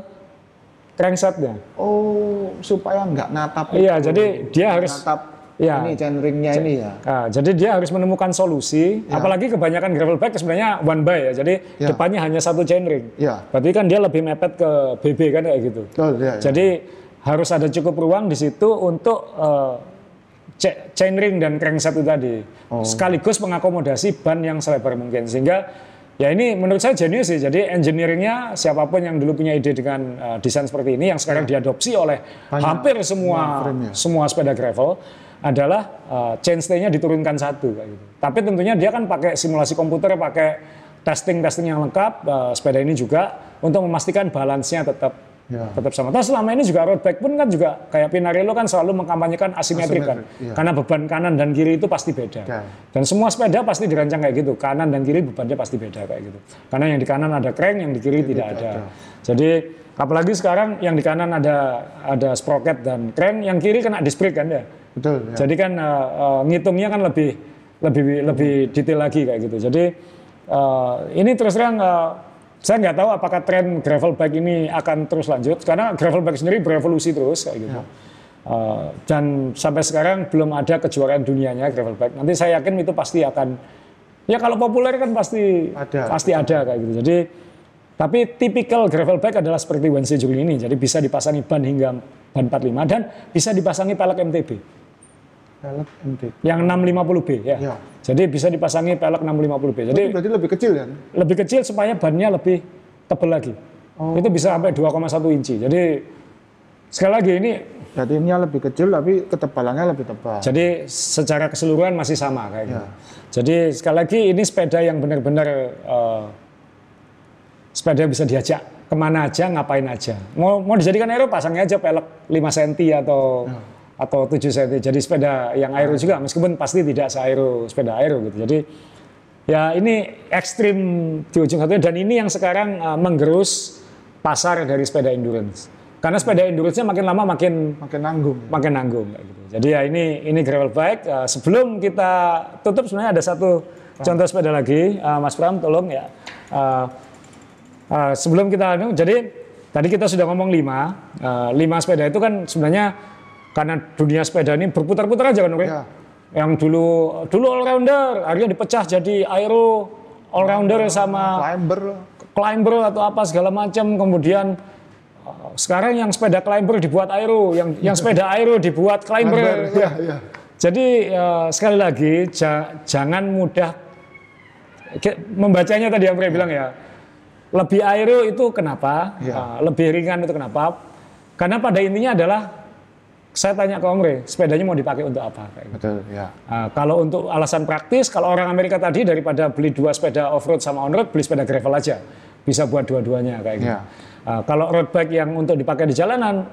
cranksetnya. Oh, supaya nggak natap. Iya, itu. jadi dia harus natap Iya. ini chainringnya ini ya. Nah, jadi dia harus menemukan solusi. Apalagi kebanyakan gravel bike sebenarnya one by ya. Jadi Ya. depannya hanya satu chainring. Iya. Berarti kan dia lebih mepet ke BB kan kayak gitu. Betul, ya, ya. Jadi harus ada cukup ruang di situ untuk eh, cha- chainring dan crankset itu tadi. Oh. Sekaligus mengakomodasi ban yang selebar mungkin. Sehingga ya ini menurut saya jenius sih. Jadi engineeringnya siapa pun yang dulu punya ide dengan eh, desain seperti ini yang sekarang diadopsi oleh Banyak. hampir semua semua sepeda gravel adalah uh, chainstay-nya diturunkan satu kayak gitu. Tapi tentunya dia kan pakai simulasi komputer, pakai testing-testing yang lengkap uh, sepeda ini juga untuk memastikan balance-nya tetap Ya. tetap sama. Terus selama ini juga road bike pun kan juga kayak Pinarello kan selalu mengkampanyekan asimetrik kan. Iya. Karena beban kanan dan kiri itu pasti beda. Oke. Dan semua sepeda pasti dirancang kayak gitu. Kanan dan kiri bebannya pasti beda kayak gitu. Karena yang di kanan ada crank, yang di kiri tidak ada. Jadi apalagi sekarang yang di kanan ada ada sprocket dan crank, yang kiri kena disc brake kan ya. Betul. Ya. Jadi kan uh, uh, ngitungnya kan lebih lebih lebih detail lagi kayak gitu. Jadi uh, ini terus terang uh, saya nggak tahu apakah tren gravel bike ini akan terus lanjut karena gravel bike sendiri berevolusi terus kayak gitu. Uh, dan sampai sekarang belum ada kejuaraan dunianya gravel bike. Nanti saya yakin itu pasti akan ya kalau populer kan pasti Ada. pasti ada kayak gitu. Jadi tapi tipikal gravel bike adalah seperti Wednesday Juli ini. Jadi bisa dipasangi ban hingga ban 45 dan bisa dipasangi pelek MTB Pelek MT. yang 650B ya. Ya. Jadi bisa dipasangi pelek 650B. Jadi Itu berarti lebih kecil kan? lebih kecil supaya bannya lebih tebal lagi. Oh. Itu bisa sampai 2,1 inci. Jadi sekali lagi ini Jadi ini lebih kecil tapi ketebalannya lebih tebal. jadi secara keseluruhan masih sama kayak gitu. Ya. Jadi sekali lagi ini sepeda yang benar-benar eh, sepeda bisa diajak ke mana aja, ngapain aja. Mau mau dijadikan aero pasangnya aja pelek 5 cm atau atau 7 cm. Jadi sepeda yang aero juga meskipun pasti tidak se-aero sepeda aero gitu. Jadi ya ini ekstrim di ujung satunya dan ini yang sekarang eh, menggerus pasar dari sepeda endurance. Karena sepeda endurance-nya makin lama makin Makin nanggung. makin nanggung kayak gitu. Jadi ya ini ini gravel bike. Uh, sebelum kita tutup sebenarnya ada satu contoh sepeda lagi, Uh, Mas Pram tolong ya. Uh, uh, sebelum kita anu, jadi tadi kita sudah ngomong lima, Uh, lima sepeda itu kan sebenarnya karena dunia sepeda ini berputar-putar aja kan, Ure? Ya. Yang dulu dulu all rounder, akhirnya dipecah jadi aero all rounder sama Climber. climber atau apa segala macam kemudian uh, sekarang yang sepeda climber dibuat aero yang yang sepeda aero dibuat climber, Climber, iya, iya. jadi uh, sekali lagi ja- jangan mudah membacanya tadi yang Bre bilang ya lebih aero itu kenapa Iya. Uh, lebih ringan itu kenapa karena pada intinya adalah saya tanya ke Om Re, sepedanya mau dipakai untuk apa kayak gitu. Betul, ya. Nah, kalau untuk alasan praktis, kalau orang Amerika tadi daripada beli dua sepeda off-road sama on-road, beli sepeda gravel aja. Bisa buat dua-duanya kayak gitu. Ya. Nah, kalau road bike yang untuk dipakai di jalanan,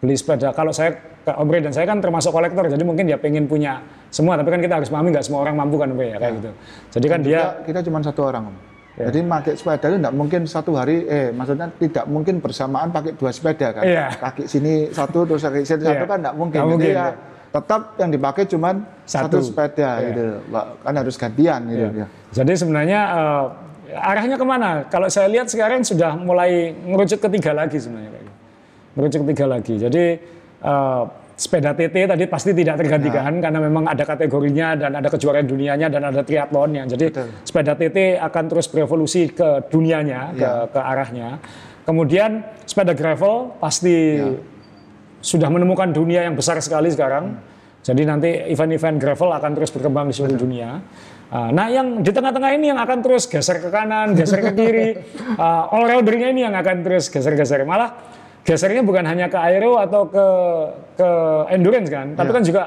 beli sepeda. Kalau saya, Kak Omri dan saya kan termasuk kolektor, jadi mungkin dia pengen punya semua. Tapi kan kita harus pahami nggak semua orang mampu kan Omri ya, kayak gitu. Jadi kan dia, Kita, kita cuma satu orang. Om. Ya. Jadi pakai sepeda itu tidak mungkin satu hari, eh maksudnya tidak mungkin bersamaan pakai dua sepeda kan. Iya. Kaki sini satu, terus kaki sini satu Iya. kan tidak mungkin. Jadi mungkin, ya, ya. tetap yang dipakai cuma Satu. satu, sepeda Iya. gitu. Kan harus gantian gitu. ya. ya. jadi sebenarnya eh, arahnya ke mana? Kalau saya lihat sekarang sudah mulai ngerucut ketiga lagi sebenarnya. kayak gitu. Ketiga lagi. Jadi eh, sepeda TT tadi pasti tidak tergantikan karena memang ada kategorinya dan ada kejuaraan dunianya dan ada triathlonnya. Jadi Betul. sepeda TT akan terus berevolusi ke dunianya, ke, Ya. ke arahnya. Kemudian sepeda gravel pasti Ya. sudah menemukan dunia yang besar sekali sekarang. Jadi nanti event-event gravel akan terus berkembang di seluruh dunia. Uh, nah, yang di tengah-tengah ini yang akan terus geser ke kanan, geser ke kiri. Uh, all roadernya ini yang akan terus geser-geser. Malah gesernya bukan hanya ke aero atau ke ke endurance kan, tapi Iya. kan juga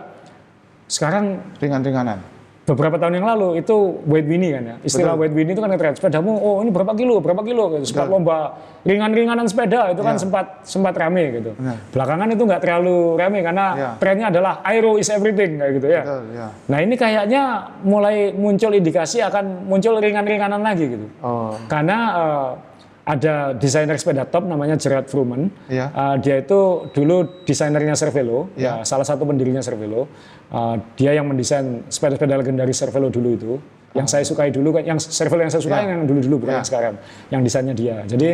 sekarang Ringan-ringanan. beberapa tahun yang lalu itu weight winnie kan ya. Istilah weight winnie itu kan ngetren sepedamu oh ini berapa kilo, berapa kilo gitu. Sempat lomba ringan-ringanan sepeda itu kan Ya. sempat sempat rame gitu. Benar. Belakangan itu nggak terlalu rame karena Ya. trennya adalah aero is everything kayak gitu ya. Betul, ya. Nah, ini kayaknya mulai muncul indikasi akan muncul ringan-ringanan lagi gitu. Oh, Karena eh, ada desainer sepeda top namanya Gerard Vroomen. Iya. Eh, dia itu dulu desainernya Cervelo, ya, salah satu pendirinya Cervelo. Eh, dia yang mendesain sepeda-sepeda legendaris Cervelo dulu itu. Yang saya sukai dulu kan, yang Cervelo yang saya sukai Iya. yang dulu-dulu bukan yang sekarang. Yang desainnya dia. Jadi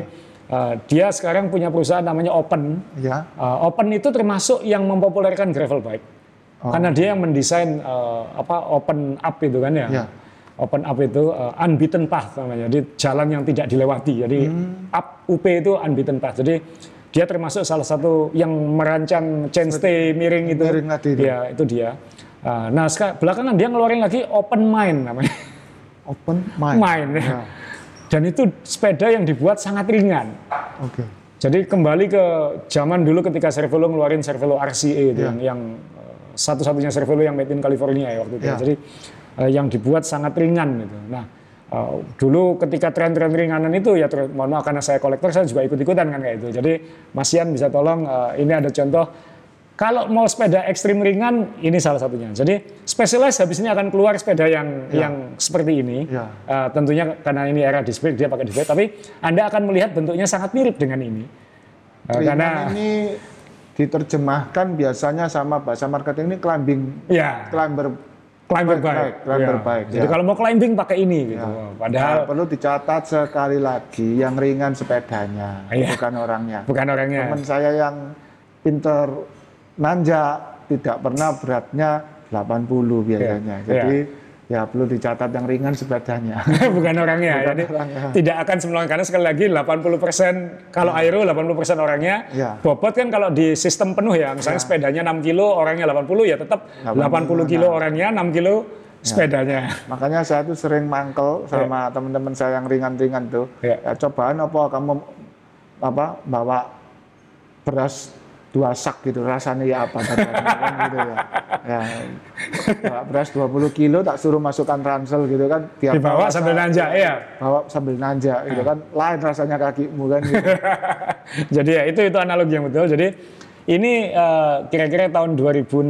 eh, dia sekarang punya perusahaan namanya Open. ya. Uh, Open itu termasuk yang mempopulerkan gravel bike. Oh. Karena dia yang mendesain uh, apa Open Up itu kan ya. Ya. Open Up itu uh, unbeaten path namanya. Jadi jalan yang tidak dilewati. Jadi Hmm. up UP itu unbeaten path. Jadi dia termasuk salah satu yang merancang chainstay miring itu. Miring tadi itu. Ya, itu dia. Uh, nah, sekarang belakangan dia ngeluarin lagi Open Mind namanya. Open mind. Mind. ya. Ya. Dan itu sepeda yang dibuat sangat ringan. Oke. Jadi kembali ke zaman dulu ketika Cervelo ngeluarin Cervelo RCA itu Iya. yang, yang uh, satu-satunya Cervelo yang made in California ya waktu itu. Iya. Jadi uh, yang dibuat sangat ringan gitu. Nah, uh, dulu ketika tren-tren ringanan itu ya mohon maaf karena saya kolektor saya juga ikut-ikutan kan kayak itu. Jadi Mas Ian bisa tolong uh, ini ada contoh kalau mau sepeda ekstrim ringan ini salah satunya. Jadi Specialized habis ini akan keluar sepeda yang Ya. yang seperti ini. Ya. Uh, tentunya karena ini era disc brake dia pakai disc brake, tapi Anda akan melihat bentuknya sangat mirip dengan ini. Uh, Ringan karena ini diterjemahkan biasanya sama bahasa marketing ini climbing ya climber climber Bike, bike, bike, climber Ya. bike, Jadi ya. kalau mau climbing pakai ini gitu. Nah, Padahal perlu dicatat sekali lagi yang ringan sepedanya, Iya. bukan orangnya. bukan orangnya. Teman saya yang pinter nanja tidak pernah beratnya 80 biasanya. Iya. Jadi ya perlu dicatat yang ringan sepedanya. bukan orangnya. Bukan Jadi orangnya. tidak akan semua karena sekali lagi 80% kalau aero 80% orangnya. Ya. Bobot kan kalau di sistem penuh ya, misalnya sepedanya 6 kilo, orangnya 80 ya tetap 80 kilo orangnya, 6 kilo sepedanya. Makanya saya tuh sering mangkel sama teman-teman saya yang ringan-ringan tuh. Iya. Ya, cobaan apa kamu apa bawa beras dua sak gitu rasanya ya apa kan gitu ya. Ya. Beras 20 kilo tak suruh masukkan ransel gitu kan biar Dibawa rasa- sambil nanjak, iya. Bawa sambil nanjak gitu kan lain rasanya kakimu kan gitu. Jadi ya itu itu analogi yang betul. Jadi ini eh, kira-kira tahun 2016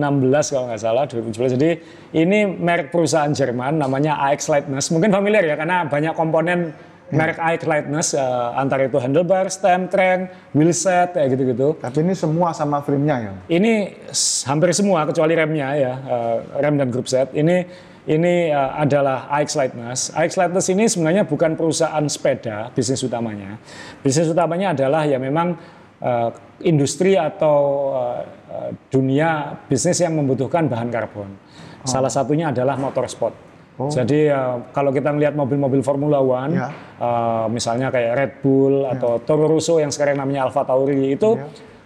kalau nggak salah 2017. Jadi ini merek perusahaan Jerman namanya AX Lightness. Mungkin familiar ya karena banyak komponen merek AX Lightness eh, antara itu handlebar, stem, crank, wheelset kayak gitu-gitu. Tapi ini semua sama frame-nya ya. Ini hampir semua kecuali remnya ya, eh, rem dan group set. Ini ini eh, adalah AX Lightness. AX Lightness ini sebenarnya bukan perusahaan sepeda, bisnis utamanya. Bisnis utamanya adalah ya memang eh, industri atau eh, dunia bisnis yang membutuhkan bahan karbon. Salah satunya adalah motorsport. Jadi eh, kalau kita melihat mobil-mobil Formula One, Ya. Eh, misalnya kayak Red Bull atau Toro Rosso yang sekarang namanya Alfa Tauri itu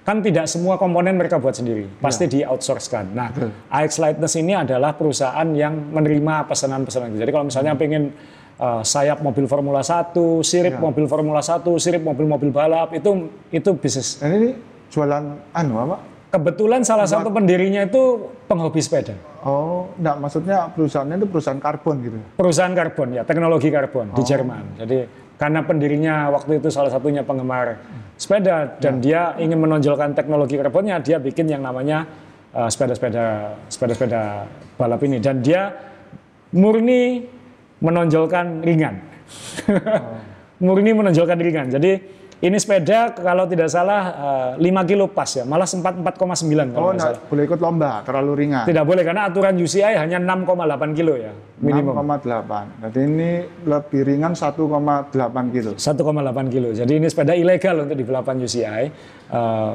kan tidak semua komponen mereka buat sendiri, pasti di outsource-kan. Nah, AX Lightness ini adalah perusahaan yang menerima pesanan-pesanan itu. Jadi kalau misalnya pengen uh, sayap mobil Formula 1, sirip mobil Formula 1, sirip mobil-mobil balap, itu itu bisnis. Dan ini jualan anu apa? Kebetulan salah satu pendirinya itu penghobi sepeda. Oh, enggak maksudnya perusahaannya itu perusahaan karbon gitu. Perusahaan karbon ya, teknologi karbon di Jerman. Jadi karena pendirinya waktu itu salah satunya penggemar sepeda dan dia ingin menonjolkan teknologi karbonnya, dia bikin yang namanya uh, sepeda-sepeda sepeda-sepeda balap ini dan dia murni menonjolkan ringan. murni menonjolkan ringan. Jadi ini sepeda kalau tidak salah uh, 5 kilo pas ya, malah sempat 4,9 kalau Oh, nggak salah. enggak boleh ikut lomba, terlalu ringan. Tidak boleh karena aturan UCI hanya 6,8 kilo ya minimum. 6,8. Jadi ini lebih ringan 1,8 kilo. 1,8 kilo. Jadi ini sepeda ilegal untuk di balapan UCI. Uh,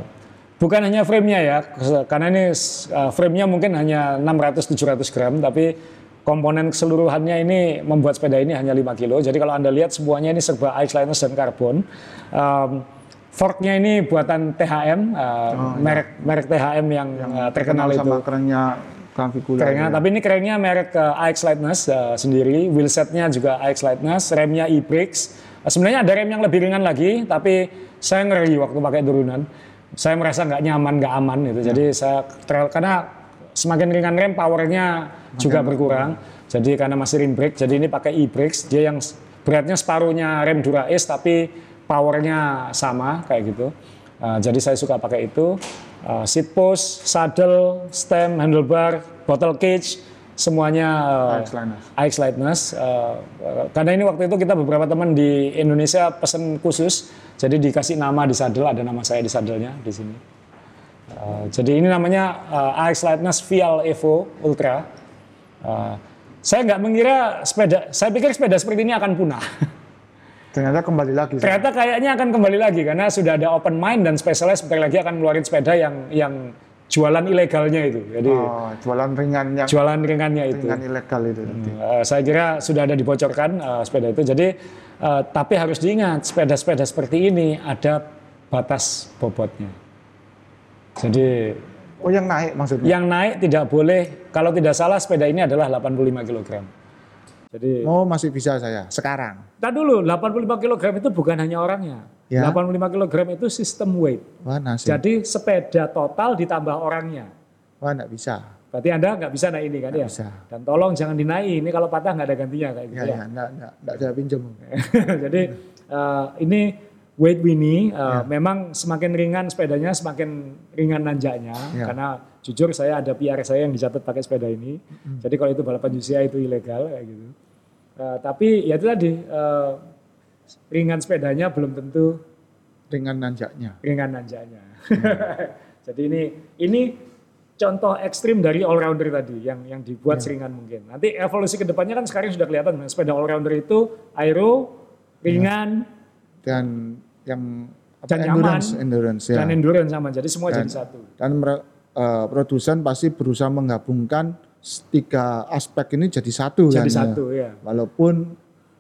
bukan hanya frame-nya ya, karena ini uh, frame-nya mungkin hanya 600-700 gram, tapi komponen keseluruhannya ini membuat sepeda ini hanya 5 kilo. Jadi kalau Anda lihat semuanya ini serba ice liners dan karbon. Um, forknya ini buatan THM, uh, merek merek THM yang, uh, terkenal itu. sama kerennya Clavicula. Kerennya, tapi ini kerennya merek uh, AX Lightness uh, sendiri, wheelsetnya juga AX Lightness, remnya e-brakes. Uh, sebenarnya ada rem yang lebih ringan lagi, tapi saya ngeri waktu pakai turunan. Saya merasa nggak nyaman, nggak aman gitu. Jadi saya trail karena semakin ringan rem, powernya juga berkurang. Jadi karena masih rim brake, jadi ini pakai e-brakes. Dia yang beratnya separuhnya rem Dura Ace, tapi powernya sama kayak gitu. Uh, jadi saya suka pakai itu. Uh, seat post, saddle, stem, handlebar, bottle cage, semuanya uh. AX Lightness. Uh, uh, karena ini waktu itu kita beberapa teman di Indonesia pesen khusus, jadi dikasih nama di saddle, ada nama saya di saddlenya di sini. Uh, jadi ini namanya uh, AX Lightness Vial Evo Ultra. Uh, saya nggak mengira sepeda, saya pikir sepeda seperti ini akan punah. Ternyata kembali lagi. Ternyata kayaknya akan kembali lagi karena sudah ada open mind dan Specialized sebentar lagi akan ngeluarin sepeda yang yang jualan ilegalnya itu. Jadi Oh, jualan ringan yang jualan ringannya itu. ringan ilegal itu. nanti. Eh, saya kira sudah ada dibocorkan eh, sepeda itu. Jadi eh, tapi harus diingat sepeda-sepeda seperti ini ada batas bobotnya. Jadi Oh, yang naik maksudnya. yang naik tidak boleh kalau tidak salah sepeda ini adalah 85 kg. Jadi Oh, masih bisa saya sekarang. Nah dulu 85 kg itu bukan hanya orangnya. Ya. 85 kg itu sistem weight. Wah, nasib. Jadi sepeda total ditambah orangnya. Wah, enggak bisa. Berarti Anda nggak bisa naik ini kan ya? bisa. Dan tolong jangan dinaik, ini kalau patah nggak ada gantinya kayak gitu Ya, ya. ya, enggak, enggak, enggak saya pinjam. Jadi eh, ini weight Winnie eh, Ya. memang semakin ringan sepedanya semakin ringan nanjaknya Ya. karena jujur saya ada PR saya yang dicatat pakai sepeda ini. Jadi kalau itu balapan UCI itu ilegal kayak gitu. Eh, tapi ya itu tadi eh, ringan sepedanya belum tentu Ringan nanjaknya. ringan nanjaknya. Jadi ini ini contoh ekstrim dari all rounder tadi yang yang dibuat seringan mungkin. Nanti evolusi ke depannya kan sekarang sudah kelihatan sepeda all rounder itu aero, ringan, Dan yang apa, Dan endurance, nyaman. endurance ya. dan endurance sama. Jadi semua Dan- jadi satu. Dan eh, produsen pasti berusaha menggabungkan tiga aspek ini jadi satu Jadi kan. ya. satu ya. Walaupun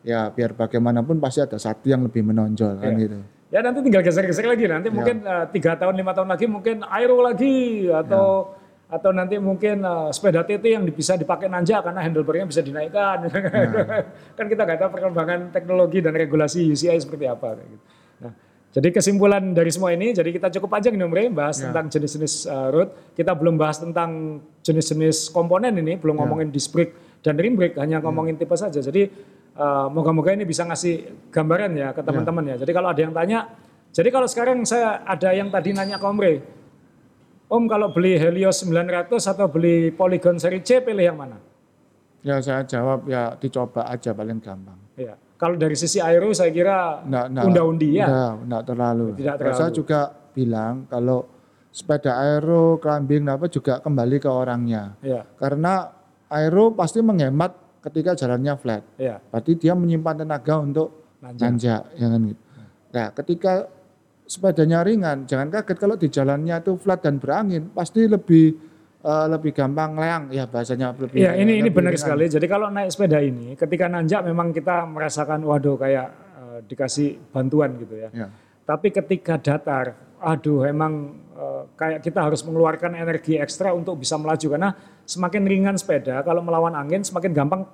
ya biar bagaimanapun pasti ada satu yang lebih menonjol kan Iya. gitu. Ya nanti tinggal geser-geser lagi. Nanti mungkin eh, tiga tahun lima tahun lagi mungkin aero lagi atau atau nanti mungkin eh, sepeda TT yang bisa dipakai nanjak karena handlebarnya bisa dinaikkan. kan kita nggak tahu perkembangan teknologi dan regulasi UCI seperti apa. kayak gitu. Nah, jadi kesimpulan dari semua ini, jadi kita cukup panjang nih Om Rey, bahas tentang jenis-jenis eh, road. Kita belum bahas tentang jenis-jenis komponen ini, belum ngomongin disc brake dan rim brake, hanya ngomongin tipe saja. Jadi eh, moga-moga ini bisa ngasih gambaran ya ke teman-teman ya. Jadi kalau ada yang tanya, jadi kalau sekarang saya ada yang tadi nanya ke Om Rey, Om kalau beli Helios 900 atau beli Polygon seri C pilih yang mana? Ya saya jawab ya dicoba aja paling gampang. Ya. Kalau dari sisi aero saya kira nggak, unda-undi ya. terlalu. Tidak Saya terlalu. juga bilang kalau sepeda aero, climbing apa juga kembali ke orangnya. Ya, Karena aero pasti menghemat ketika jalannya flat. ya. Berarti dia menyimpan tenaga untuk Nanjak. nanjak, ya kan. Nah, ketika sepedanya ringan, jangan kaget kalau di jalannya itu flat dan berangin, pasti lebih eh, lebih gampang leang ya bahasanya lebih. Iya, ini ini benar ringan. sekali. Jadi kalau naik sepeda ini, ketika nanjak memang kita merasakan waduh kayak eh, dikasih bantuan gitu ya. Ya. Tapi ketika datar, aduh emang eh, kayak kita harus mengeluarkan energi ekstra untuk bisa melaju karena semakin ringan sepeda kalau melawan angin semakin gampang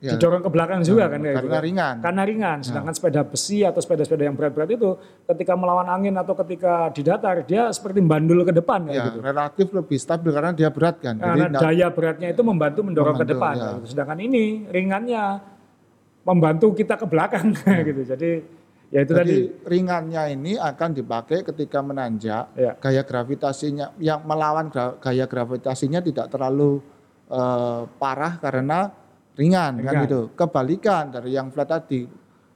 Ya. didorong ke belakang juga kan kayak karena gitu kan. ringan. Karena ringan. Sedangkan sepeda besi atau sepeda-sepeda yang berat-berat itu ketika melawan angin atau ketika di datar dia seperti bandul ke depan kayak Ya, gitu. relatif lebih stabil karena dia berat kan. Karena nggak- daya beratnya itu membantu mendorong ke Membantu, depan. ya. gitu. Sedangkan ini ringannya membantu kita ke belakang gitu. Jadi ya itu Jadi tadi. ringannya ini akan dipakai ketika menanjak, Ya. gaya gravitasinya yang melawan gaya gravitasinya tidak terlalu eh, parah karena ringan, kan Ringan. gitu. Kebalikan dari yang flat tadi,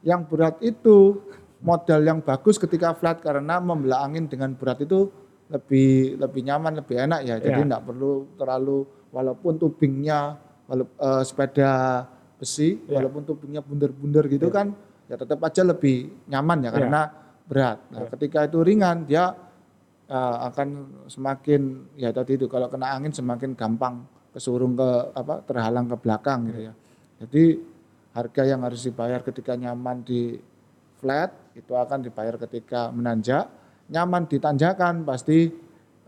yang berat itu modal yang bagus ketika flat karena membelah angin dengan berat itu lebih lebih nyaman, lebih enak ya. Jadi Ya. tidak perlu terlalu walaupun tubingnya walau, eh, sepeda besi, Ya. walaupun tubingnya bunder-bunder gitu kan, ya tetap aja lebih nyaman ya Ya. karena berat. Nah, ketika itu ringan dia eh, akan semakin ya tadi itu kalau kena angin semakin gampang kesurung ke apa terhalang ke belakang gitu ya. Jadi harga yang harus dibayar ketika nyaman di flat itu akan dibayar ketika menanjak, nyaman di tanjakan pasti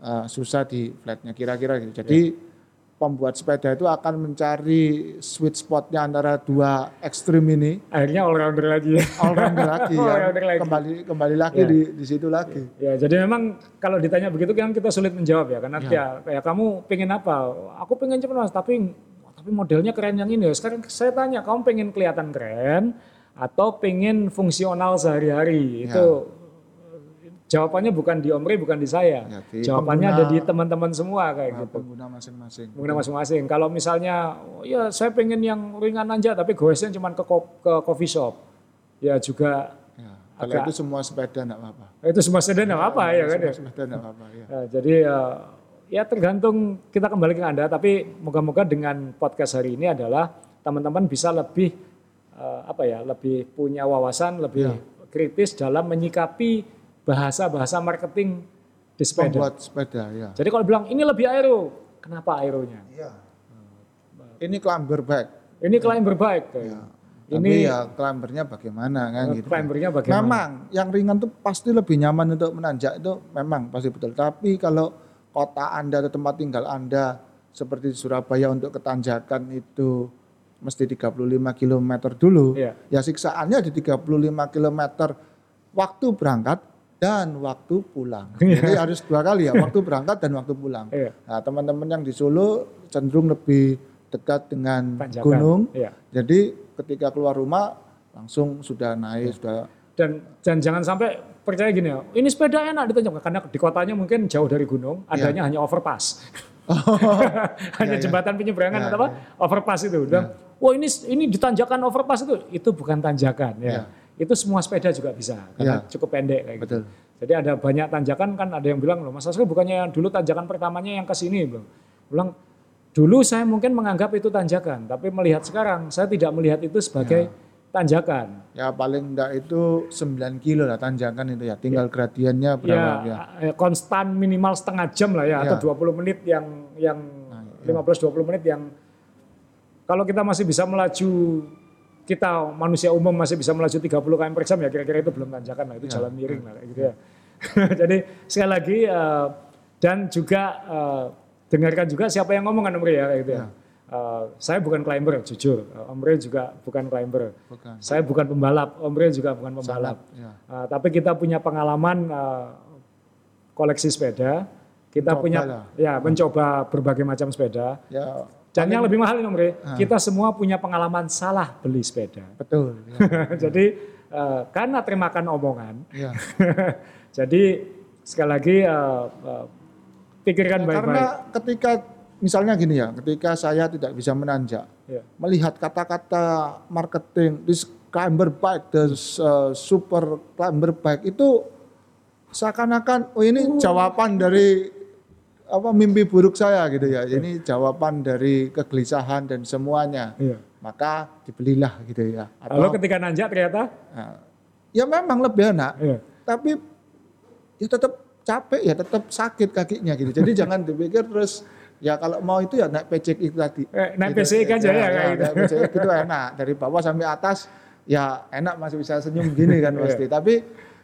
eh, susah di flatnya kira-kira gitu. Jadi pembuat sepeda itu akan mencari sweet spotnya antara dua ekstrim ini Akhirnya all rounder lagi. all rounder lagi ya All-rounder lagi. kembali kembali lagi Ya. di di situ lagi Ya, jadi memang kalau ditanya begitu kan kita sulit menjawab ya, karena ya. kayak kamu pengen apa? Aku pengen cepet mas, tapi tapi modelnya keren yang ini. Sekarang saya tanya, kamu pengen kelihatan keren atau pengen fungsional sehari-hari? Ya. Jawabannya bukan di Omri, bukan di saya. Ya, di jawabannya pengguna- ada di teman-teman semua kayak Nah, gitu. pengguna masing-masing Pengguna masing-masing. Kalau misalnya, oh ya saya pengen yang ringan aja, tapi goesnya cuma ke, ke coffee shop, ya juga ya. kalau Agak- itu semua sepeda enggak apa-apa itu semua sedan nggak apa ya kan ya. semua sepeda enggak apa-apa ya Ya, jadi eh, ya tergantung kita kembali ke Anda, tapi moga-moga dengan podcast hari ini adalah teman-teman bisa lebih eh, apa ya, lebih punya wawasan, lebih kritis dalam menyikapi bahasa-bahasa marketing di sepeda. pembuat sepeda ya Jadi kalau bilang ini lebih aero, kenapa aeronya? Iya. ini climber bike Ini climber bike. kayak. Ya. Ini Tapi ya climbernya bagaimana kan gitu. climbernya bagaimana? Memang yang ringan tuh pasti lebih nyaman untuk menanjak itu memang pasti betul. Tapi kalau kota Anda atau tempat tinggal Anda seperti di Surabaya untuk ketanjakan itu mesti 35 km dulu. Iya. Ya siksaannya di 35 km waktu berangkat dan waktu pulang. Jadi harus dua kali ya, waktu berangkat dan waktu pulang. Iya. Nah, teman-teman yang di Solo cenderung lebih dekat dengan Tanjakan. gunung. Iya. Jadi ketika keluar rumah langsung sudah naik, sudah Dan, dan jangan sampai percaya gini ya, ini sepeda enak ditanjak karena di kotanya mungkin jauh dari gunung, adanya hanya overpass. hanya jembatan penyeberangan Ya, atau apa? Overpass itu. Dan, wah ini ini ditanjakan overpass itu, itu bukan tanjakan ya. Ya. Itu semua sepeda juga bisa karena Ya. cukup pendek kayak gitu. Jadi ada banyak tanjakan kan ada yang bilang loh Mas Asri bukannya yang dulu tanjakan pertamanya yang ke sini belum. Bilang dulu saya mungkin menganggap itu tanjakan, tapi melihat sekarang saya tidak melihat itu sebagai tanjakan. ya paling enggak itu 9 kilo lah tanjakan itu ya. Tinggal gradiennya berapa ya, ya. eh, konstan minimal setengah jam lah ya, Ya. atau 20 menit yang yang Nah, 15-20 menit yang kalau kita masih bisa melaju kita manusia umum masih bisa melaju 30 km per jam ya kira-kira itu belum tanjakan lah itu jalan miring lah kayak gitu ya. Jadi sekali lagi eh, dan juga eh, dengarkan juga siapa yang ngomong kan Om Rey ya kayak gitu ya. Eh, saya bukan climber jujur, Om Rey juga bukan climber. Bukan. Saya bukan pembalap, Om Rey juga bukan pembalap. Ya. Uh, tapi kita punya pengalaman uh, koleksi sepeda. Kita Mencoba punya lah. ya mencoba berbagai macam sepeda. Ya Dan yang lebih mahal ini Om Ah. kita semua punya pengalaman salah beli sepeda. betul. Ya. Jadi uh, karena termakan omongan, ya. jadi sekali lagi uh, uh, pikirkan Karena baik-baik. ketika misalnya gini ya, ketika saya tidak bisa menanjak, Ya. melihat kata-kata marketing this climber bike, the uh, super climber bike itu seakan-akan oh ini jawaban dari apa mimpi buruk saya gitu ya. Ini jawaban dari kegelisahan dan semuanya. Iya. Maka dibelilah gitu ya. Lalu Atau ketika nanjak ternyata, nah, ya memang lebih enak, iya. tapi ya tetap capek ya tetap sakit kakinya gitu. Jadi jangan dipikir terus ya kalau mau itu ya naik PCX itu tadi. Eh, naik Gitu. PCX aja ya, kayak gitu. naik PCX itu enak dari bawah sampai atas ya enak masih bisa senyum gini kan Iya. pasti. Tapi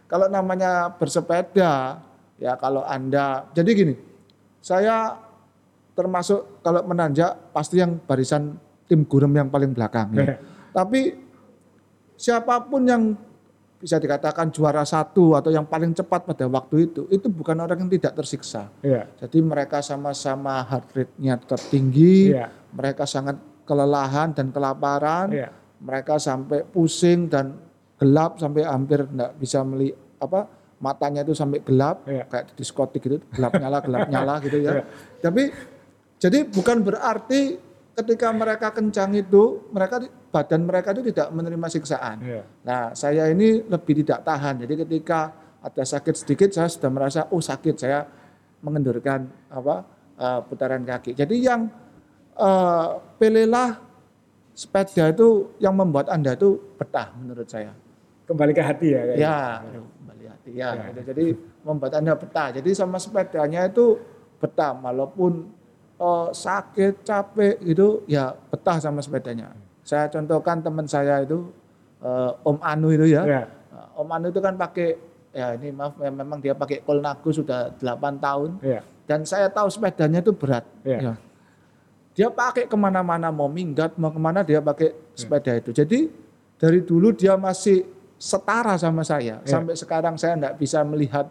kalau namanya bersepeda ya kalau Anda jadi gini. Saya termasuk kalau menanjak pasti yang barisan tim gurem yang paling belakang ya. Tapi siapa pun yang bisa dikatakan juara satu atau yang paling cepat pada waktu itu, itu bukan orang yang tidak tersiksa. Iya. Jadi mereka sama-sama heart rate-nya tetap tinggi, Iya. mereka sangat kelelahan dan kelaparan, Iya. mereka sampai pusing dan gelap sampai hampir tidak bisa melihat apa matanya itu sampai gelap Iya. kayak di diskotik gitu gelap nyala gelap nyala gitu ya. Tapi jadi bukan berarti ketika mereka kencang itu mereka badan mereka itu tidak menerima siksaan. Iya. Nah, saya ini lebih tidak tahan. Jadi ketika ada sakit sedikit saya sudah merasa oh sakit, saya mengendurkan apa eh, putaran kaki. Jadi yang eh, pilihlah sepeda itu yang membuat Anda itu betah menurut saya. Kembali ke hati ya. kayak Ya, hati ya. Ya. gitu. Jadi membuat Anda betah. Jadi sama sepedanya itu betah walaupun eh, sakit, capek gitu ya betah sama sepedanya. Saya contohkan teman saya itu eh, Om Anu itu ya. Ya. Nah, Om Anu itu kan pakai ya ini maaf ya, memang dia pakai Kolnago sudah 8 tahun Iya. dan saya tahu sepedanya itu berat. Iya. Ya. dia pakai ke mana-mana mau minggat mau ke mana dia pakai sepeda itu. Jadi dari dulu dia masih setara sama saya. Ya. Sampai sekarang saya enggak bisa melihat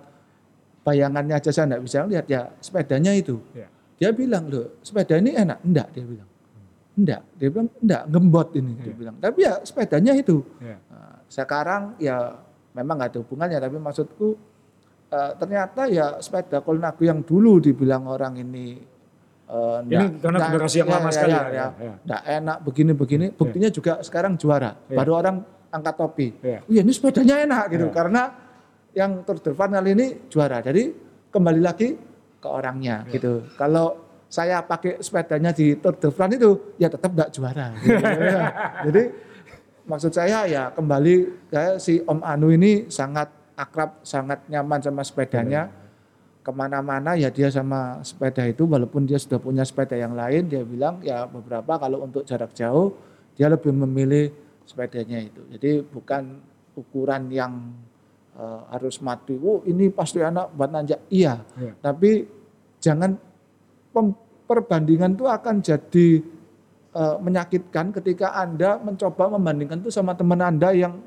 bayangannya aja saya enggak bisa lihat ya sepedanya itu. Ya. Dia bilang loh sepeda ini enak. Enggak dia bilang. Enggak. Dia bilang enggak ngembot ini dia Ya. bilang. Tapi ya sepedanya itu. Ya. Nah, sekarang ya memang nggak ada hubungannya tapi maksudku eh, ternyata ya sepeda Kolnago yang dulu dibilang orang ini eh, Ini karena nggak- generasi yang lama sekali ya, ya, ya, ya. enak begini-begini buktinya juga sekarang juara Ya. baru orang angkat topi iya ini sepedanya enak gitu Ya. karena yang Tour de France kali ini juara jadi kembali lagi ke orangnya Ya. gitu kalau saya pakai sepedanya di Tour de France itu ya tetap nggak juara gitu. Ya. jadi maksud saya ya kembali kayak si Om Anu ini sangat akrab, sangat nyaman sama sepedanya. Ke mana-mana ya dia sama sepeda itu, walaupun dia sudah punya sepeda yang lain, dia bilang ya beberapa kalau untuk jarak jauh dia lebih memilih sepedanya itu. Jadi bukan ukuran yang eh, harus mati. Oh ini pasti anak buat nanjak. Iya, Ya. tapi jangan perbandingan itu akan jadi eh, menyakitkan ketika Anda mencoba membandingkan itu sama teman Anda yang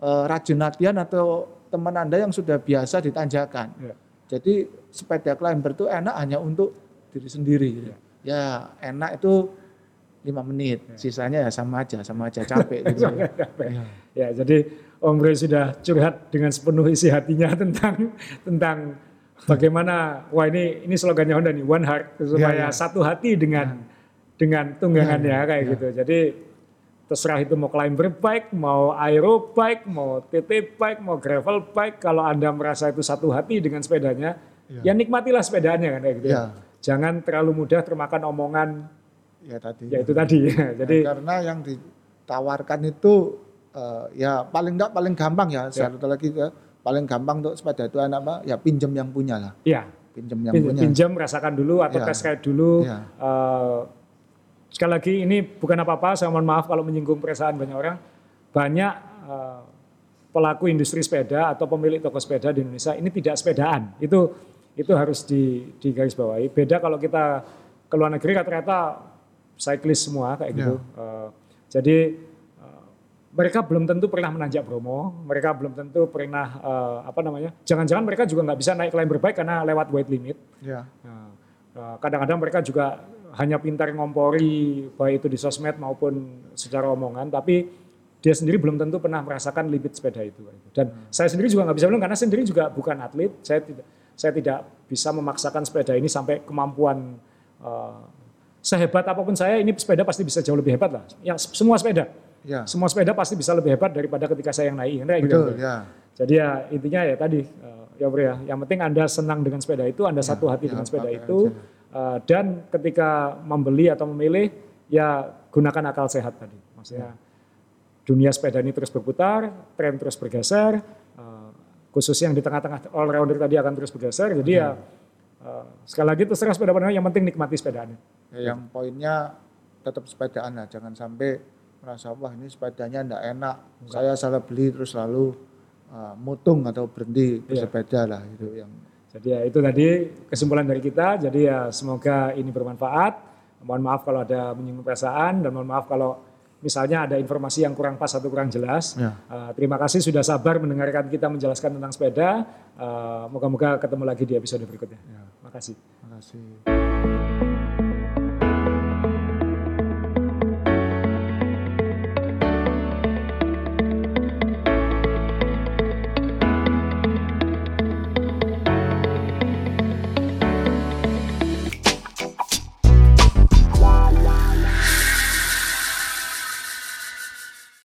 eh, rajin latihan atau teman Anda yang sudah biasa ditanjakan. Ya. Jadi sepeda climber itu enak hanya untuk diri sendiri. gitu. Ya enak itu lima menit, sisanya ya sama aja, sama aja capek. gitu. Ya. Ya, jadi Om Bro sudah curhat dengan sepenuh isi hatinya tentang tentang bagaimana wah ini ini slogannya Honda nih one heart supaya ya. satu hati dengan dengan tunggangannya kayak gitu. Jadi terserah itu mau climber bike, mau aero bike, mau TT bike, mau gravel bike, kalau Anda merasa itu satu hati dengan sepedanya, ya, nikmatilah sepedanya kan kayak gitu. Ya. Jangan terlalu mudah termakan omongan ya tadi. ya itu tadi. Jadi Nah, karena yang ditawarkan itu eh, ya paling enggak paling gampang ya, satu lagi ya, paling gampang untuk sepeda itu anak apa ya pinjam yang punya lah, ya pinjam yang punya. pinjam rasakan dulu atau Ya. tes ride dulu. Ya. Eh, sekali lagi ini bukan apa-apa, saya mohon maaf kalau menyinggung perasaan banyak orang. Banyak eh, pelaku industri sepeda atau pemilik toko sepeda di Indonesia ini tidak sepedaan. Itu itu harus di digarisbawahi. Beda kalau kita ke luar negeri rata-rata cyclist semua kayak gitu. Eh, jadi eh, mereka belum tentu pernah menanjak Bromo, mereka belum tentu pernah eh, apa namanya? Jangan-jangan mereka juga nggak bisa naik climber bike karena lewat weight limit. Ya. Nah, eh, kadang-kadang mereka juga hanya pintar ngompori baik itu di sosmed maupun secara omongan, tapi dia sendiri belum tentu pernah merasakan limit sepeda itu. Dan saya sendiri juga nggak bisa bilang karena sendiri juga bukan atlet, saya tidak saya tidak bisa memaksakan sepeda ini sampai kemampuan sehebat apa pun saya ini sepeda pasti bisa jauh lebih hebat lah. Yang semua sepeda, Ya. semua sepeda pasti bisa lebih hebat daripada ketika saya yang naik. Kayak gitu. Betul, ya. Jadi ya intinya ya tadi eh, ya bro ya, yang penting anda senang dengan sepeda itu, anda satu hati ya, dengan sepeda itu, eh, dan ketika membeli atau memilih ya gunakan akal sehat tadi. Maksudnya dunia sepeda ini terus berputar, tren terus bergeser, eh, khususnya yang di tengah-tengah all rounder tadi akan terus bergeser. Jadi ya sekali lagi terserah sepeda mana, yang penting nikmati sepedaannya. Ya, yang poinnya tetap sepedaan lah, jangan sampai merasa wah ini sepedanya enggak enak, saya salah beli terus lalu uh, mutung atau berhenti bersepeda lah itu yang Jadi ya itu tadi kesimpulan dari kita. Jadi ya semoga ini bermanfaat. Mohon maaf kalau ada menyinggung perasaan dan mohon maaf kalau misalnya ada informasi yang kurang pas atau kurang jelas. Ya. Uh, terima kasih sudah sabar mendengarkan kita menjelaskan tentang sepeda. Uh, Moga-moga ketemu lagi di episode berikutnya. Terima kasih. Terima kasih.